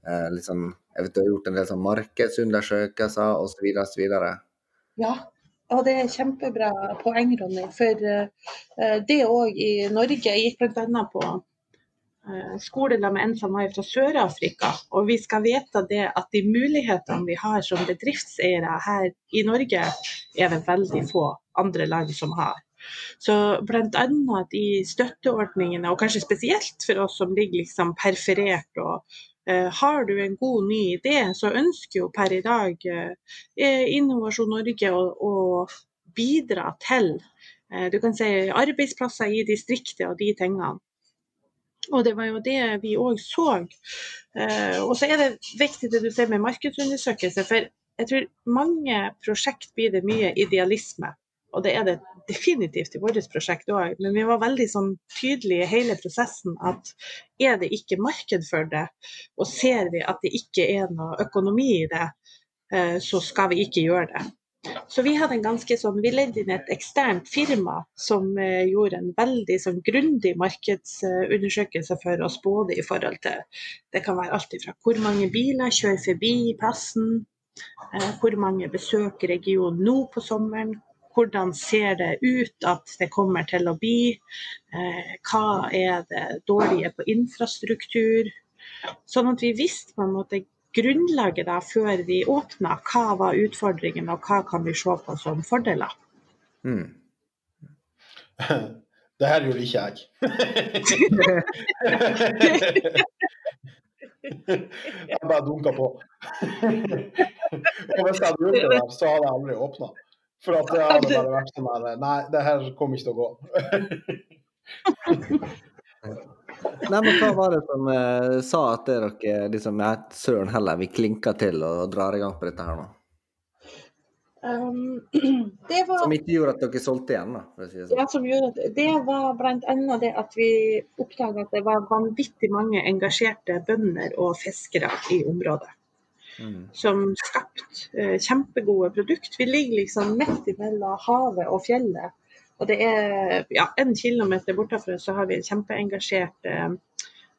Eh, liksom, jeg vet Du har gjort en del sånn markedsundersøkelser osv. osv. Ja, og det er kjempebra poeng, Ronny. For uh, det òg i Norge Jeg gikk bl.a. på skoler skole med en som var fra Sør-Afrika. Og vi skal vite det at de mulighetene vi har som bedriftseiere her i Norge, er det veldig få andre land som har. Så bl.a. de støtteordningene, og kanskje spesielt for oss som ligger liksom perferert og har du en god ny idé, så ønsker jo per i dag uh, Innovasjon Norge å, å bidra til du kan si arbeidsplasser i distriktet og de tingene. Og det var jo det vi òg så. Eh, og så er det viktig det du ser med markedsundersøkelse, for jeg tror mange prosjekt blir det mye idealisme. Og det er det definitivt i vårt prosjekt òg. Men vi var veldig sånn tydelige i hele prosessen at er det ikke marked for det, og ser vi at det ikke er noe økonomi i det, eh, så skal vi ikke gjøre det. Så vi hadde en ganske sånn, vi leide inn et eksternt firma som eh, gjorde en veldig sånn grundig markedsundersøkelse for oss, både i forhold til Det kan være alt fra hvor mange biler kjører forbi plassen, eh, hvor mange besøker regionen nå på sommeren, hvordan ser det ut at det kommer til å bli, eh, hva er det dårlige på infrastruktur. Sånn at vi visste på en måte grunnlaget da, før vi åpna. Hva var utfordringen, og hva kan vi se på som fordeler? Mm. Det her gjorde ikke jeg. jeg bare dunka på. og hvis jeg hadde gjort det, så hadde jeg aldri åpna. For at det hadde bare vært sånn her Nei, det her kommer ikke til å gå. Nei, men hva var det som eh, sa at dere liksom ja, søren heller, vi klinker til og drar i gang på dette her nå? Um, det var, som ikke gjorde at dere solgte igjen, da? Si det, sånn. ja, som gjorde at, det var bl.a. det at vi oppdaga at det var vanvittig mange engasjerte bønder og fiskere i området. Mm. Som skapte eh, kjempegode produkt. Vi ligger liksom midt mellom havet og fjellet. Og det er ja, en kilometer bortafra så har vi en kjempeengasjert eh,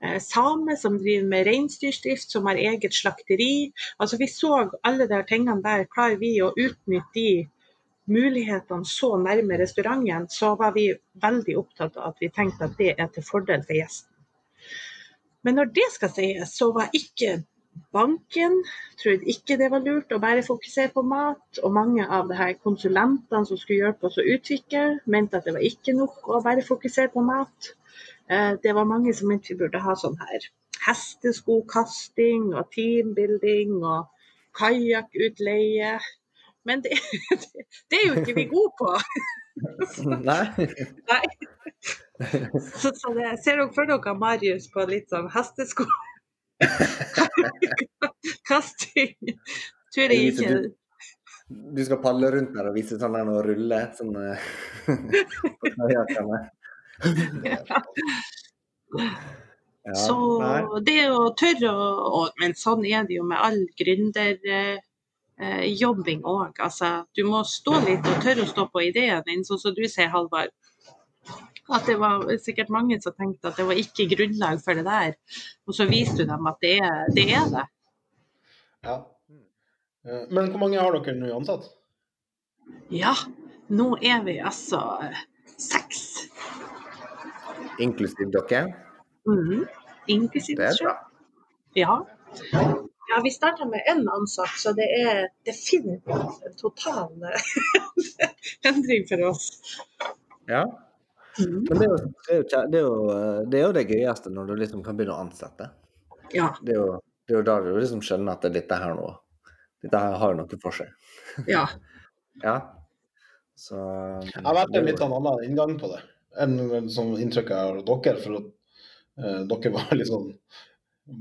eh, same som driver med reinsdyrdrift, som har eget slakteri. Altså Vi så alle de tingene der. Klarer vi å utnytte de mulighetene så nærme restauranten, så var vi veldig opptatt av at vi tenkte at det er til fordel for gjesten. Men når det skal sies, så var ikke banken trodde ikke det var lurt å bare fokusere på mat, og mange av de her konsulentene som skulle hjelpe oss å utvikle, mente at det var ikke nok å bare fokusere på mat. Eh, det var mange som mente vi burde ha sånn her hesteskokasting og teambuilding og kajakkutleie. Men det, det, det, er jo ikke vi gode på. Nei. Nei. Så, så det, ser dere for dere Marius på litt sånn hestesko? Kasting tror jeg ikke. Du, skal palle rundt der og vise sånn der og rulle sånn Ja, så det å tørre å Men sånn er det jo med all gründer, eh, jobbing òg. Altså, du må stå litt og tørre å stå på ideen din, sånn som du sier, Halvard. At det var sikkert mange som tenkte at det var ikke grunnlag for det der. Og så viste du dem at det er det. Er det. Ja. Eh, Men hvor mange har dere nå ansatt? Ja, nå er vi altså eh, seks. Inklusiv dere. Mm, Inklusiv oss sjøl. Ja. ja, vi starta med én ansatt, så det er definitivt en total eh, endring for oss. Ja. Mhm. Men det er, jo, det, er jo, det, er jo, eh, det er jo det gøyeste når du liksom kan begynne å ansette. Ja. Det er jo, det er jo da du liksom skjønner at dette her nå Dette her har jo noe for seg. ja. Ja. Så Jeg har vært en litt annen inngang på det enn som inntrykk jeg har av dere. For at uh, dere var litt sånn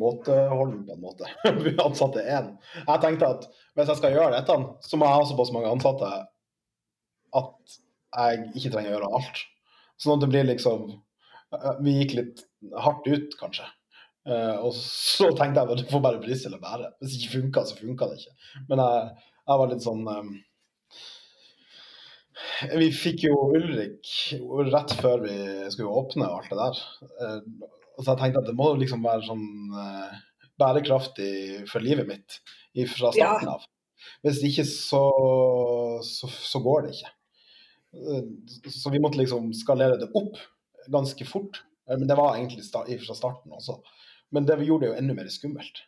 måteholden, på en måte. Vi ansatte én. Jeg tenkte at hvis jeg skal gjøre dette, så må jeg ha såpass mange ansatte at jeg ikke trenger å gjøre alt. Sånn at det blir liksom eh, Vi gikk litt hardt ut, kanskje. Eh, og så tenkte jeg at det får bare briste eller bære. Hvis det ikke funka, så funka det ikke. Men jeg, jeg var litt sånn um, vi fikk jo Ulrik rett før vi skulle åpne og alt det der. Så jeg tenkte at det må liksom være sånn bærekraftig for livet mitt fra starten av. Hvis ikke så, så, så går det ikke. Eh, Så vi måtte liksom skalere det opp ganske fort. Eh, Men det var egentlig fra starten også. Men det gjorde det jo enda mer skummelt.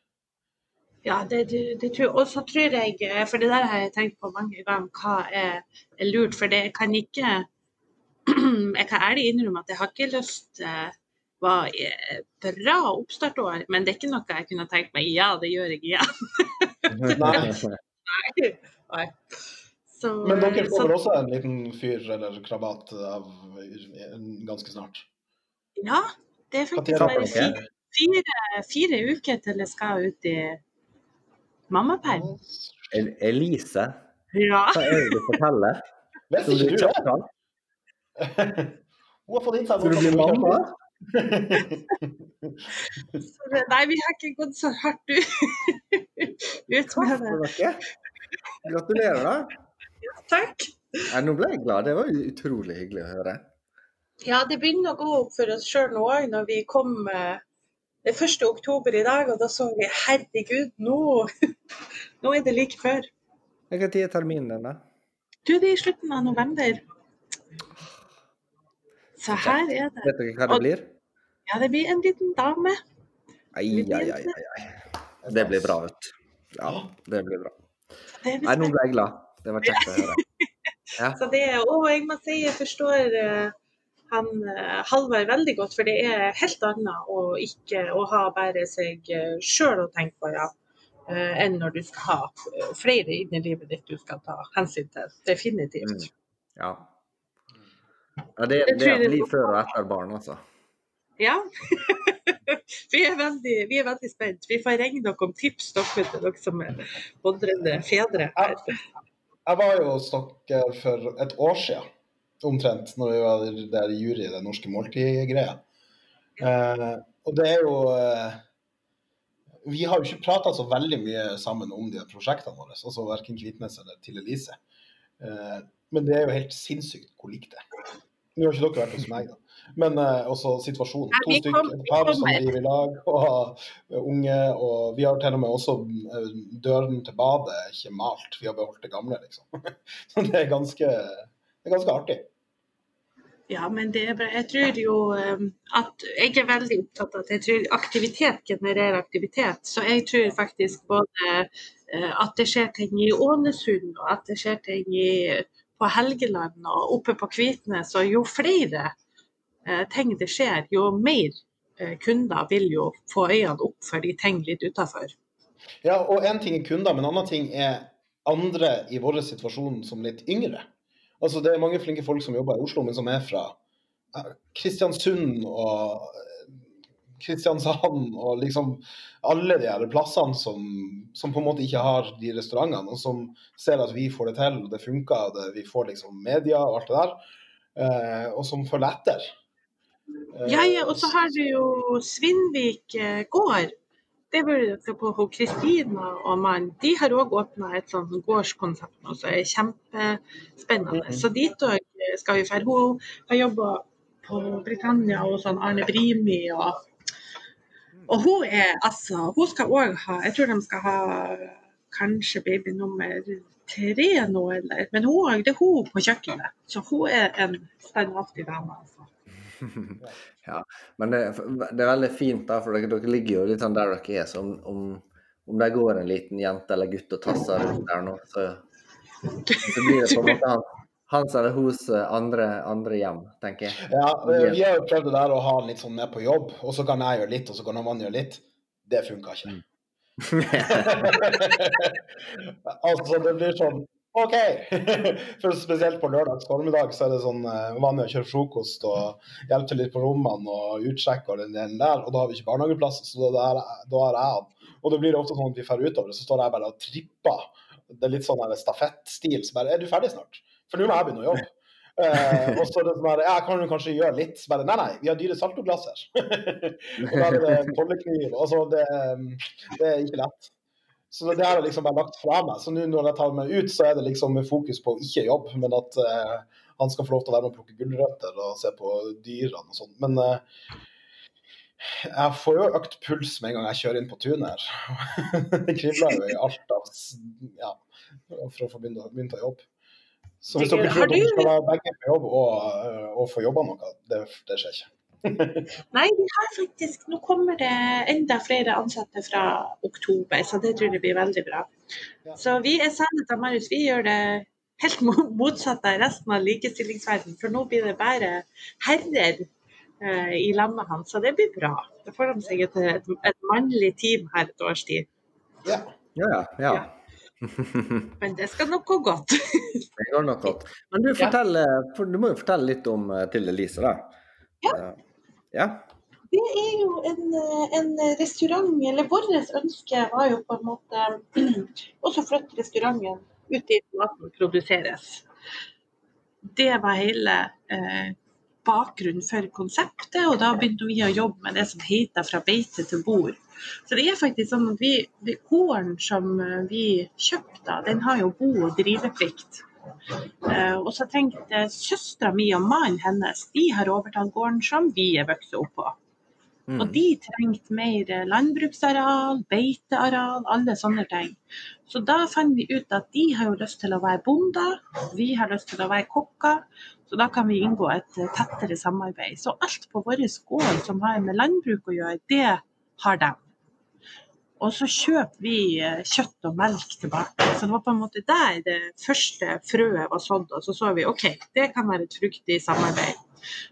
Ja, det, det, det tror, og så tror jeg, eh, for det der har jeg tenkt på mange ganger, hva er, er lurt. For det kan ikke Jeg kan ærlig innrømme at jeg har ikke lyst var bra oppstartår, men det er ikke noe jeg kunne tenkt meg ja, det gjør jeg igjen. Nei. Nei. Så, Men dere får vel også en liten fyr eller krabat av ganske snart? ja, det er faktisk bare fire, fire, fire uker til jeg skal ut i mammaperm. El- Elise, Ja. hva er det du forteller? Vet ikke du er det? Hun har fått inn seg Skal du bli mamma? Det- Nei, vi har ikke gått så hardt ut med det. Gratulerer, da. Takk. Ja, nå ble jeg glad. Det var utrolig hyggelig å høre. Ja, det begynner å gå opp for oss sjøl nå òg, når vi kom eh, det er 1. oktober i dag, og da så vi herregud, nå, nå er det like før. Tid er terminen din, da? Du, det er i slutten av november. Så her er det. Vet dere hva det blir? Ja, det blir en liten dame. Ai, ai, ai, ai. Det blir bra, vet du. Ja, det blir bra. Nei, nå ble jeg glad. Det var kjekt å høre. Så det og jeg må si jeg forstår eh, han eh, Halvard veldig godt, for det er helt annet å ikke å ha bare seg uh, sjøl å tenke på, ja, eh, enn når du skal ha eh, flere inn i livet ditt du skal ta hensyn til. Definitivt. Ja. ja det, det er et liv før og etter barn, altså. Ja. vi, er veldig, vi er veldig spent. Vi får ringe dere om tips, dere dere som er bodrende fedre. her. Jeg var jo hos dere for et år siden, omtrent, når vi var der i jury i det norske måltid-greia. Eh, og det er jo eh, Vi har jo ikke prata så veldig mye sammen om de prosjektene våre, altså verken Kvitnes eller til Elise. Eh, men det er jo helt sinnssykt hvor likt det er. Nå har ikke dere vært hos meg, da. Men eh, også situasjonen. Ja, To stykker, et par som driver i lag, og eh, unge. Og vi har til og med også eh, døren til badet ikke malt. Vi har beholdt det gamle, liksom. Så det er ganske, det er ganske artig. Ja, men det er bra. Jeg tror jo eh, at Jeg er veldig opptatt av at jeg tror aktivitet genererer aktivitet. Så jeg tror faktisk både at det skjer ting i Ålesund, og at det skjer ting i, på Helgeland og oppe på Kvitnes. Og jo flere ting det skjer, jo mer eh, kunder vil jo få øynene opp for de ting litt utafor. Ja, og én ting er kunder, men en annen ting er andre i vår situasjon som litt yngre. Altså, det er mange flinke folk som jobber i Oslo, men som er fra eh, Kristiansund og eh, Kristiansand og liksom alle de her plassene som, som på en måte ikke har de restaurantene, og som ser at vi får det til, og det funker, og det, vi får liksom media og alt det der, eh, og som følger etter. Ja, ja, og så har du jo Svinvik eh, gård. det se på. Kristina og mannen de har òg åpna et sånt gårdskonsept nå som er kjempespennende. Så dit òg skal vi dra. Hun har jobba på Britannia og sånn Arne Brimi og og hun er altså Hun skal òg ha Jeg tror de skal ha kanskje baby nummer tre nå, eller Men hun, det er hun på kjøkkenet. Så hun er en standhaftig dame, altså. Ja, men det, det er veldig fint, da, for dere, dere ligger jo litt sånn der dere er. Så om, om, om det går en liten jente eller gutt og tasser rundt der nå, så, så blir det på en måte han, hans eller hos andre, andre hjem, tenker jeg. Ja, vi har jo prøvd det der å ha han litt sånn med på jobb, og så kan jeg gjøre litt, og så kan han gjøre litt. Det funka ikke. altså, det blir sånn OK! For Spesielt på lørdags formiddag så er det sånn uh, vanlig å kjøre frokost og hjelpe til litt på rommene og utsjekke og den delen der. Og da har vi ikke barnehageplass, så da, har jeg han. Og det blir ofte sånn at vi drar utover, så står jeg bare og tripper. Det er litt sånn stafettstil. Så bare Er du ferdig snart? For nå må jeg begynne å jobbe. Uh, og så er det sånn Jeg kan jo kanskje gjøre litt. Så bare Nei, nei, vi har dyre saltoglass her. og da er det tollekniv. Altså, det, det er ikke lett. Så det har jeg liksom bare lagt fra meg. Så nå når jeg tar meg ut, så er det liksom med fokus på ikke jobb, men at uh, han skal få lov til å være med og plukke gulrøtter og se på dyrene og sånn. Men uh, jeg får jo økt puls med en gang jeg kjører inn på tunet her. det kribler jo i alt av ja, for å få begynt å jobbe. Så hvis dere tror dere skal være begge på jobb og, eh, og få jobba noe, det, det skjer ikke. Nei, vi har faktisk Nå kommer det enda flere ansatte fra oktober, så det tror jeg blir veldig bra. Så vi er Sannhet av Marius, vi gjør det helt motsatt av resten av likestillingsverdenen. For nå blir det bare herrer eh, i landet hans, så det blir bra. Da får de seg et, et, et mannlig team her et års tid. Ja. ja, ja. Men det skal nok gå godt. det går nok godt. Men du, fortell, for, du må jo fortelle litt om uh, til Elise, da. Ja. Ja. Det er jo en, en, restaurant, eller vårt ønske var jo på en måte også flytte restauranten ut dit maten produseres. Det var hele eh, bakgrunnen for konseptet, og da begynte vi å jobbe med det som heter 'Fra beite til bord'. Så det er faktisk sånn at vi, Gården som eh, vi kjøpte, den har jo bo- og driveplikt. Uh, og så tenkte søstera mi og mannen hennes de har overtatt gården som vi er vokst opp på. Mm. Og de trengte mer landbruksareal, beiteareal, alle sånne ting. Så da fant vi ut at de har jo lyst til å være bonder, vi har lyst til å være kokker. Så da kan vi inngå et tettere samarbeid. Så alt på vår gård som har med landbruk å gjøre, det har de. Og så kjøper vi eh, kjøtt og melk tilbake. Så det var på en måte der det første frøet var sådd. Og så så vi OK, det kan være et fruktig samarbeid.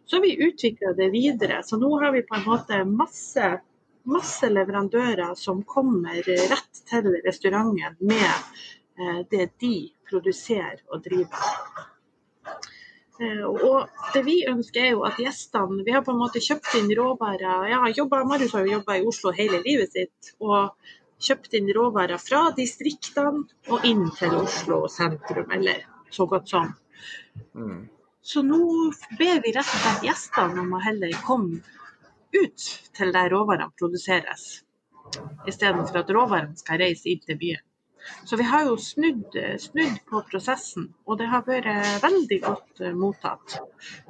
Så vi utvikla det videre. Så nå har vi på en måte masse, masse leverandører som kommer rett til restauranten med eh, det de produserer og driver. Eh, og det vi ønsker er jo at gjestene Vi har på en måte kjøpt inn råvarer. Ja, Marius har jo jobba i Oslo hele livet sitt. Og kjøpt inn råvarer fra distriktene og inn til Oslo sentrum, eller så godt som. Mm. Så nå ber vi rett og slett gjestene om å heller komme ut til der råvarene produseres, istedenfor at råvarene skal reise inn til byen. Så vi har jo snudd, snudd, på prosessen, og det har vært veldig godt eh, mottatt.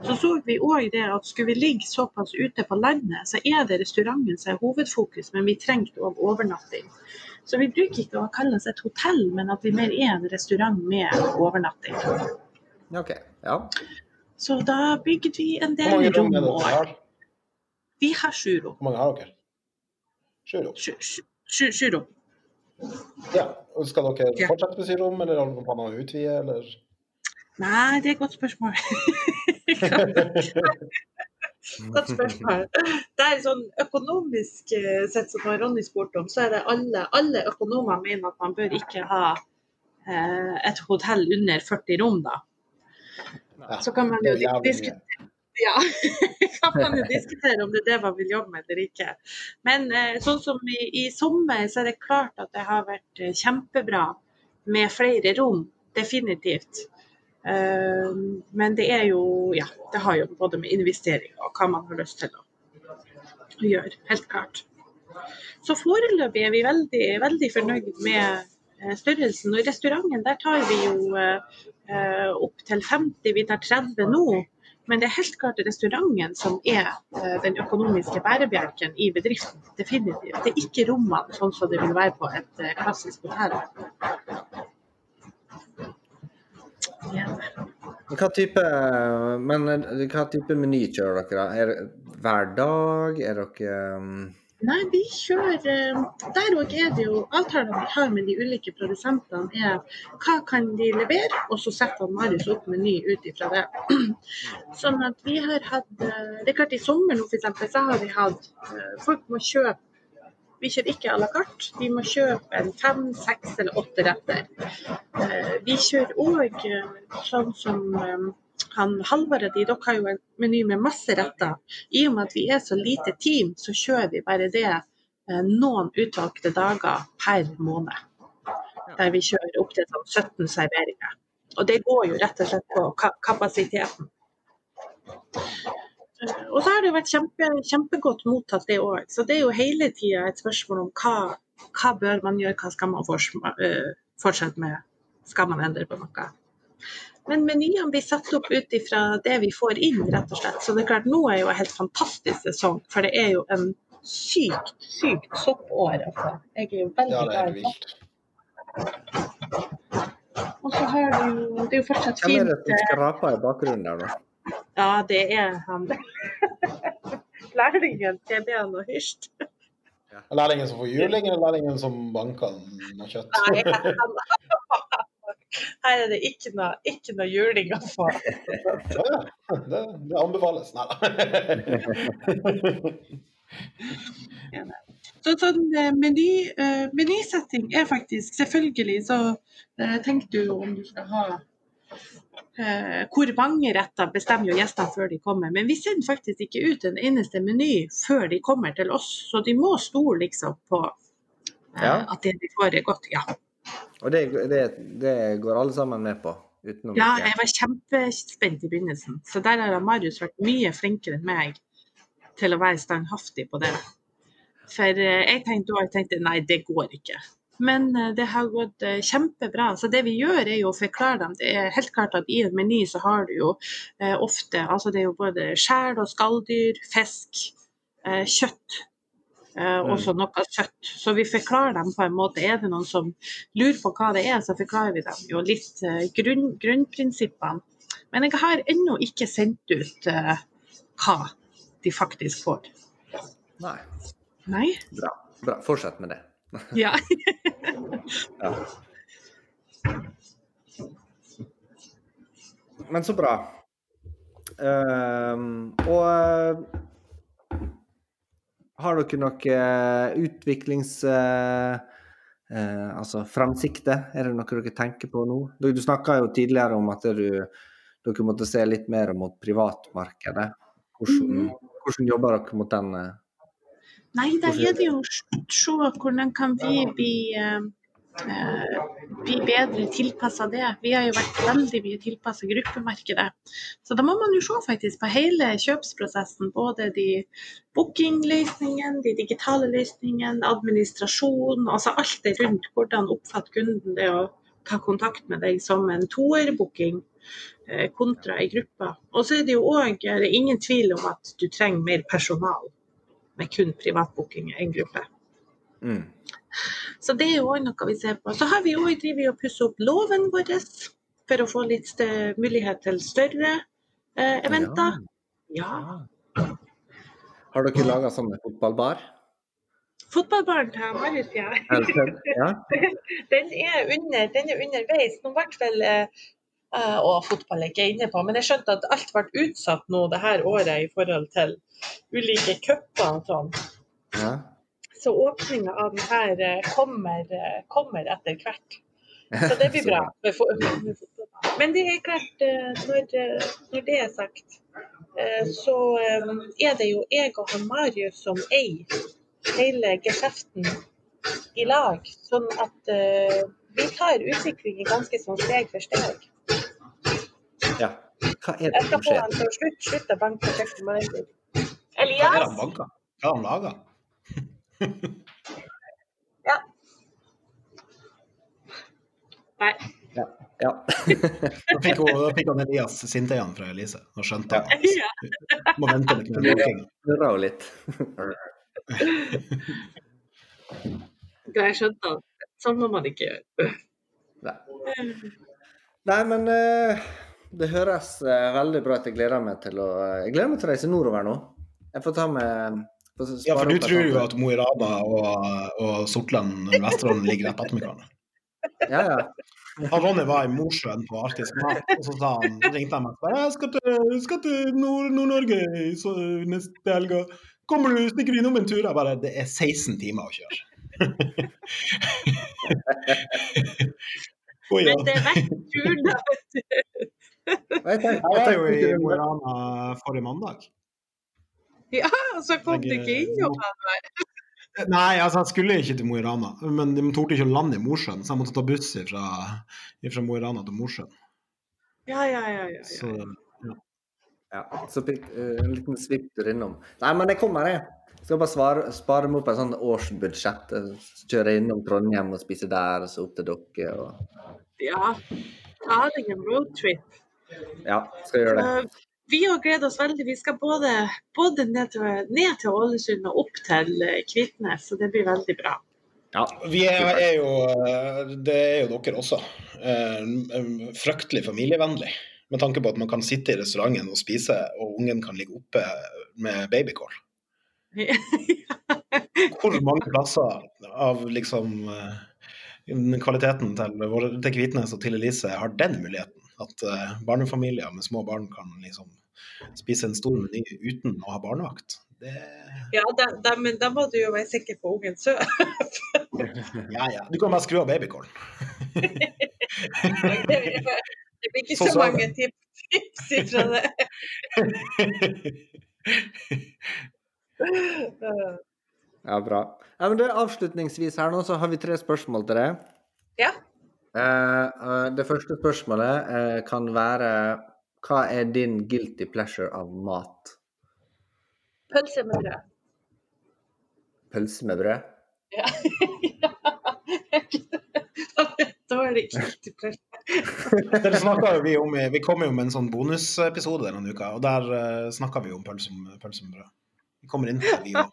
Så så vi òg det at skulle vi ligge såpass ute på landet, så er det restauranten som er hovedfokus, men vi trengte òg overnatting. Så vi bruker ikke å kalle oss et hotell, men at vi mer er en restaurant med overnatting. Okay, ja. Så da bygde vi en del rom òg. Vi har sju rom. Hvor mange har dere? Sju rom. Sju rom. Ja. Skal dere fortsette med syrom, eller om å utvide, eller? Nei, det er et godt spørsmål. godt spørsmål. Det er sånn Økonomisk eh, sett, som Ronny spurte om, så er det alle, alle økonomer mener at man bør ikke ha eh, et hotell under 40 rom, da. Ja, så kan man jo diskutere ja, kan man jo diskutere om det er det man vil jobbe med eller ikke. Men eh, sånn som i, i, sommer, så er det klart at det har vært eh, kjempebra med flere rom. Definitivt. Uh, men det er jo Ja, det har jo både med investering og hva man har lyst til å, gjøre. Helt klart. Så foreløpig er vi veldig, veldig fornøyd med eh, størrelsen. Og i restauranten der tar vi jo eh, opp til 50, vi tar 30 nå. Men det er helt klart restauranten som er eh, den økonomiske bærebjelken i bedriften. Definitivt. Det er ikke rommene sånn som det vil være på et eh, klassisk hotell. Ja. Hva type, men eh, hva type meny kjører dere? Er det hver dag? Er dere um, Nei, vi kjører eh, Der òg er det jo Avtalene vi har med de ulike produsentene, er hva kan de levere, og så setter han Marius opp meny ut ifra det. Sånn at vi har hatt eh, Det er klart, i sommer nå eksempel, så har vi hatt eh, Folk må kjøpe Vi kjører ikke à la carte. vi må kjøpe en fem, seks eller åtte retter. Vi kjører òg sånn som han Halvard og de, dere har jo en meny med masse retter. I og med at vi er så lite team, så kjører vi bare det eh, noen utvalgte dager per måned. Der vi kjører opp til sånn 17 serveringer. Og det går jo rett og slett på kapasiteten. Eh, Og så har det vært kjempe, kjempegodt mottatt det òg. Så det er jo hele tida et spørsmål om hva, hva bør man gjøre, hva skal man eh, fortsette med. Skal man endre på noe? Men menyene blir satt opp ut ifra det vi får inn, rett og slett. Så det er klart, nå er jo en helt fantastisk sesong, for det er jo en sykt, sykt soppår. Altså. Jeg er jo veldig Ja, glad i sopp. Og så har du jo Det er jo fortsatt Hvem er fint. det som skraper i bakgrunnen der, da? Ja, det er han. Lærlingen til Ben og Hyrst. Lærlingen som får juling, eller lærlingen som banker med kjøtt? Nei, Her er det ikke noe, ikke noe juling å få. Ja, ja. Det, det anbefales. Nei da. Så sånn meny, eh, menysetting er faktisk Selvfølgelig så eh, tenker du om du skal ha Uh, Hvor mange retter bestemmer jo gjestene før de kommer. Men vi sender faktisk ikke ut en eneste meny før de kommer til oss. Så de må stole liksom på uh, Ja. at det de får er godt. Ja. Og det, det, det går alle sammen med på? Utenom Ja, jeg var kjempespent i begynnelsen. Så der har Marius vært mye flinkere enn meg til å være standhaftig på det. For eh, jeg tenkte òg nei, det går ikke. Men eh, det har gått eh, kjempebra. Så det vi gjør er jo å forklare dem. Det er helt klart at i en meny så har du jo ofte altså det er jo både skjell og skalldyr, fisk, eh, kjøtt. Eh, også noe søtt. Så vi forklarer dem på en måte. Er det noen som lurer på hva det er, så forklarer vi dem jo litt eh, grunn, grunnprinsippene. Men jeg har ennå ikke sendt ut eh, hva de faktisk får. Nei. Nei? Bra. Bra. Fortsett med det. Ja. Ja. Men så bra. Ehm, og har dere noe eh, utviklings... eh, eh, altså framsikte? Er det noe dere tenker på nå? Du, du snakka jo tidligere om at du, dere måtte se litt mer mot privatmarkedet. Hvordan, hvordan jobber dere mot den? Nei, da er det jo å se hvordan kan vi bli, bli bedre tilpassa det. Vi har jo vært veldig mye tilpassa gruppemarkedet. Så da må man jo se faktisk på hele kjøpsprosessen. Både de bookingløsningene, de digitale løsningene, administrasjon. Altså alt det rundt. Hvordan oppfatter kunden det å ta kontakt med deg som en toerbooking eh, kontra i gruppe. Og så er det jo òg ingen tvil om at du trenger mer personal med kun privatbooking enn gruppe. Mm. Så det er jo òg noe vi ser på. Så har vi òg drevet og pusset opp låven vår for å få litt mulighet til større eh, eventer. Ja. Har dere laga sånne fotballbar? Fotballbaren til Marius, ja. Ja? Den er, under, den er underveis. Nå vel eh, eh, Å, fotball er ikke inne på, men jeg skjønte at alt ble utsatt nå det her året i forhold til ulike cuper og sånn. ja. Så åpninga av den her eh, kommer, eh, kommer etter hvert. Så det blir bra. Men det er klart, eh, når, når det er sagt, eh, så er det jo jeg og han Marius som eier hele geskjeften i lag. Sånn at vi tar utviklingen ganske sånn steg for steg. ja. Hva er det Jeg skal få han til å slutte, å banke på kjøkkenet. Hva er det Elias! han banker? Hva har han laga? Nei. Ja. Da fikk, hun, da fikk han Elias sintøyene fra Elise. Nå skjønte han at Ja. hun må vente med knebøking. Snurra litt. Jeg skjønte at sånn må man ikke gjøre. Nei. Nei, men eh, det høres eh, veldig bra ut. Jeg gleder meg til å Jeg gleder meg til å reise nordover nå. Jeg får ta med Ja, for du tror jo at Mo i Rana og, og Sortland Vesterålen ligger rett attmed hverandre. Ja, ja. Han Ronny var i Mosjøen på Arktisk mat, og så sa han, ringte han meg og sa jeg skal til, skal til Nord- Nord-Norge neste helg. Kommer du, stikker du innom en tur? Jeg bare, det er 16 timer å kjøre. oh, ja. Men det er vekk turen, da. vet du. Jeg, var jo i Mo i Rana forrige mandag. Ja, og så kom du Jeg, ikke innom eh. Nei, altså jeg skulle ikke til Mo i Rana, men de torde ikke å lande i Mosjøen, så jeg måtte ta buss fra, fra Mo i Rana til Mosjøen. Ja, ja, ja. ja, Så ja. Ja, så fikk eh, en liten svipptur innom. Nei, men jeg kommer, jeg. Skal bare svare, spare meg opp et sånt årsbudsjett. Jeg Kjøre innom Trondheim og spise der, og så opp til dere. Og... ja. Ta deg en roadtrip. Ja, skal gjøre det. Uh, vi har gledet oss veldig. Vi skal både, både ned, til, ned til Ålesund og opp til eh, Kvitnes, så det blir veldig bra. Ja. Vi er, er jo eh, Det er jo dere også. eh, Fryktelig familievennlig. Med tanke på at man kan sitte i restauranten og spise, og ungen kan ligge oppe med babykål. Hvor mange plasser av liksom kvaliteten til, til Kvitnes og til Elise har den muligheten? At uh, barnefamilier med små barn kan liksom spise en stor meny uten å ha barnevakt? Det, Ja, da, da, men da må du jo være sikker på ungen sø. ja, ja. Du kan bare skru av babycallen. Det blir ikke Så så mange tips, tips fra det. Ja, bra. Ja, men det, avslutningsvis her nå, så har vi tre spørsmål til deg. Ja. Eh, eh, det første spørsmålet eh, kan være Hva er din guilty pleasure av mat? Pølse med brød. Pølse med brød? Ja. Dårlig guilty Det snakket jo vi om, i- vi kom jo med en sånn bonusepisode denne uka, og der uh, snakka vi om pølse med pølse med brød. Vi kommer inn på det, vi òg.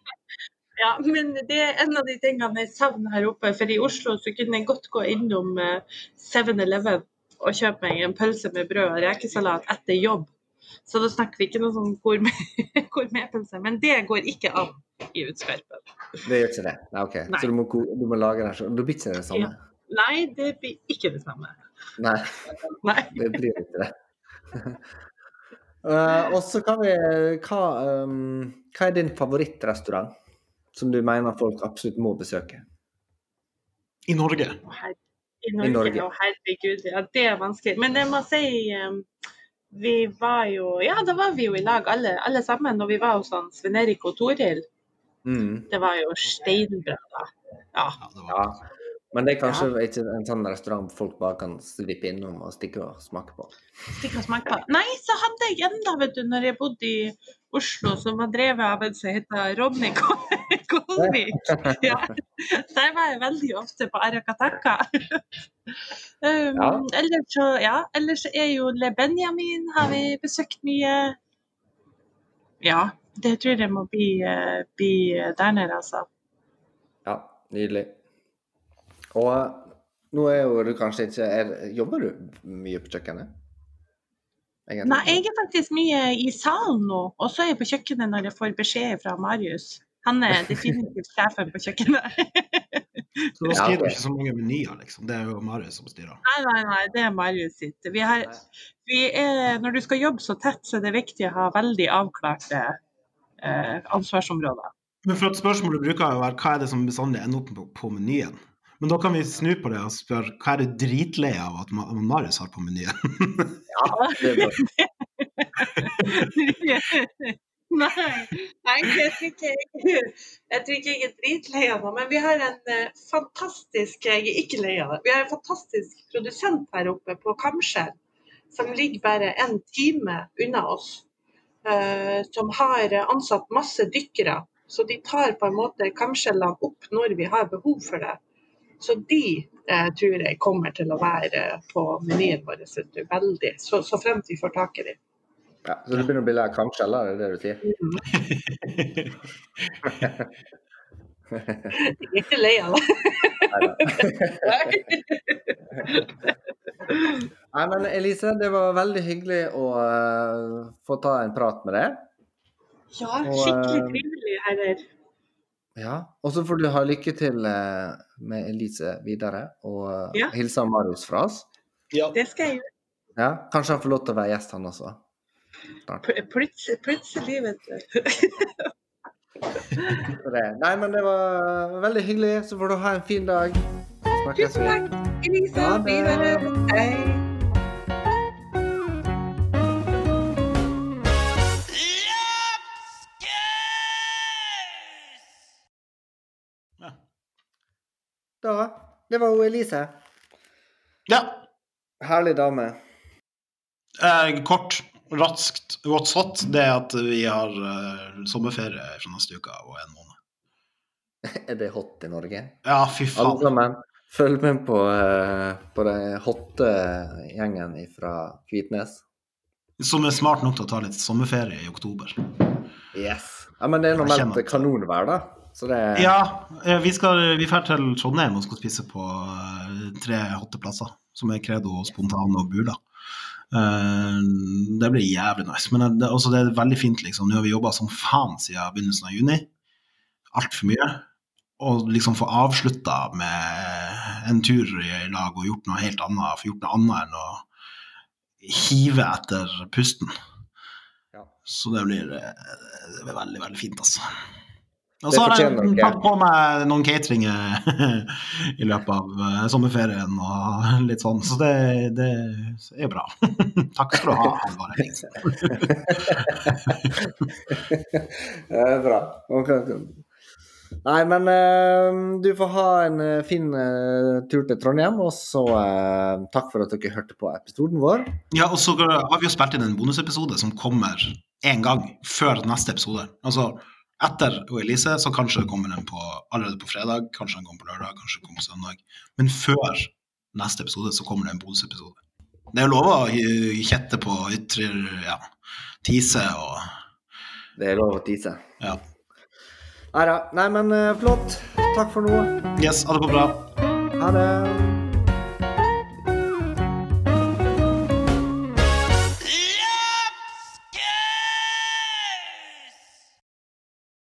Ja, men det er en av de tingene jeg savner her oppe. For i Oslo så kunne jeg godt gå innom eh, 7-Eleven og kjøpe meg en pølse med brød og rekesalat etter jobb. Så da snakker vi ikke noe sånn med gourmetpølse. Men det går ikke an i Utskarpen. Det gjør ikke det? Nei, OK. Nei. Så du må, du må lage det selv? Da blir ikke det samme? Nei, det blir ikke det samme. Nei, Nei. det blir ikke det. uh, og så kan vi hva, um, hva er din favorittrestaurant som du mener folk absolutt må besøke? I Norge. I Norge, Norge. Å, herregud. Ja, det er vanskelig. Men jeg må si vi var jo Ja, da var vi jo i lag alle, alle sammen når vi var hos han Sven Erik og Toril. Mm. Det var jo steinbra da. Ja. Ja, Ja. Men det er kanskje ikke en sånn restaurant folk bare kan svippe innom og stikke og smake på. Stikke og smake på. Nei, så hadde jeg enda, vet du, når jeg bodde i Oslo, som var drevet av en som heter Ronny Kolvik. Ja. Der var jeg veldig ofte på Arakataka. Um, Ja. Ellers så, ja, ellers er jo Le Benjamin har vi besøkt mye. Ja, det tror jeg må bli, eh, bli der nede, altså. Ja, nydelig. Og nå er jo du kanskje ikke er, Jobber du mye på kjøkkenet? Egentlig? Nei, jeg er faktisk mye i salen nå, og så er jeg på kjøkkenet når jeg får beskjed fra Marius. Han er definitivt sjefen på kjøkkenet. Så da skriver du ikke så mange menyer, liksom. Det er jo Marius som styrer. Nei, nei, nei, det er Marius sitt. Vi har, vi er, når du skal jobbe så tett, så er det viktig å ha veldig avklarte eh, ansvarsområder. Men for at Spørsmålet bruker jo å være hva er det som bestandig ender opp på, på menyen. Men da kan vi snu på det og spørre hva er du dritlei av at Ma- Marius har på menyen? Ja, det er bra. Nei, nei jeg, tror ikke, jeg, jeg tror ikke jeg er dritlei av det. Men vi har en eh, fantastisk Jeg er ikke lei av det. Vi har en fantastisk produsent her oppe på Kamskjell som ligger bare en time unna oss. eh, som har ansatt masse dykkere Så de tar på en måte kamskjellene opp når vi har behov for det. Så de eh, tror jeg kommer til å være på menyen vår veldig, så, så fremt vi får tak i dem. Ja, så du begynner å bli litt kamskjeller, er det det du sier? Jeg er ikke lei av det. Nei, men Elise, det var veldig hyggelig å uh, få ta en prat med deg. Ja, skikkelig eh, trivelig herrer. Ja, og så får du ha lykke til eh, med Elise videre, og eh, Ja. hilse Marius fra oss. Ja. Det skal jeg gjøre. Ja, kanskje han får lov til å være gjest, han også. Pl- Plutselig, plutselig vet du. Så det. Nei, men det var veldig hyggelig. Så får du ha en fin dag. Snakkes Tusen vi. takk, Elisa. Ha det. Videre. Hei. Da, det var hun Elise. ja. Herlig dame. Eh, kort, raskt, what's hot, det er at vi har uh, sommerferie fra neste uke og en måned. Er det hot i Norge? Ja, fy Alle faen. sammen, følg med på, uh, på den hotte gjengen fra Kvitnes. Som er smart nok til å ta litt sommerferie i oktober. Yes. Ja, men det er nå meldt kanonvær, da. Så det Ja, eh, vi, skal, vi drar til Trondheim og skal spise på eh, tre hotte plasser, som er Credo, Spontan og Bula. Eh, det blir jævlig nice. Men det, også det er veldig fint, liksom. Nå har vi jobba som faen siden begynnelsen av juni. Altfor mye. Og liksom få avslutta med en tur i lag og gjort noe helt annet. Få gjort noe annet enn å hive etter pusten. Ja. Så det blir, det blir veldig, veldig fint, altså. Og så har jeg tatt på meg noen cateringer i løpet av eh, sommerferien og litt sånn, så det, det er bra. Takk skal du ha, Halvard Ellingsen. det er bra. Nei, men eh, du får ha en eh, fin eh, tur til Trondheim, og så eh, takk for at dere hørte på episoden vår. Ja, og så har vi jo spilt inn en bonusepisode som kommer én gang før neste episode. Altså etter Elise, så kanskje kommer den på, allerede på fredag, kanskje den kommer på lørdag, kanskje den kommer på søndag. Men før neste episode så kommer det en bonusepisode. Det er jo lov å kjette på ytre ja, tise og Det er lov å tise. ja. Neida. Nei, men eh, flott. Takk for nå. Yes, ha det på bra. Ha det.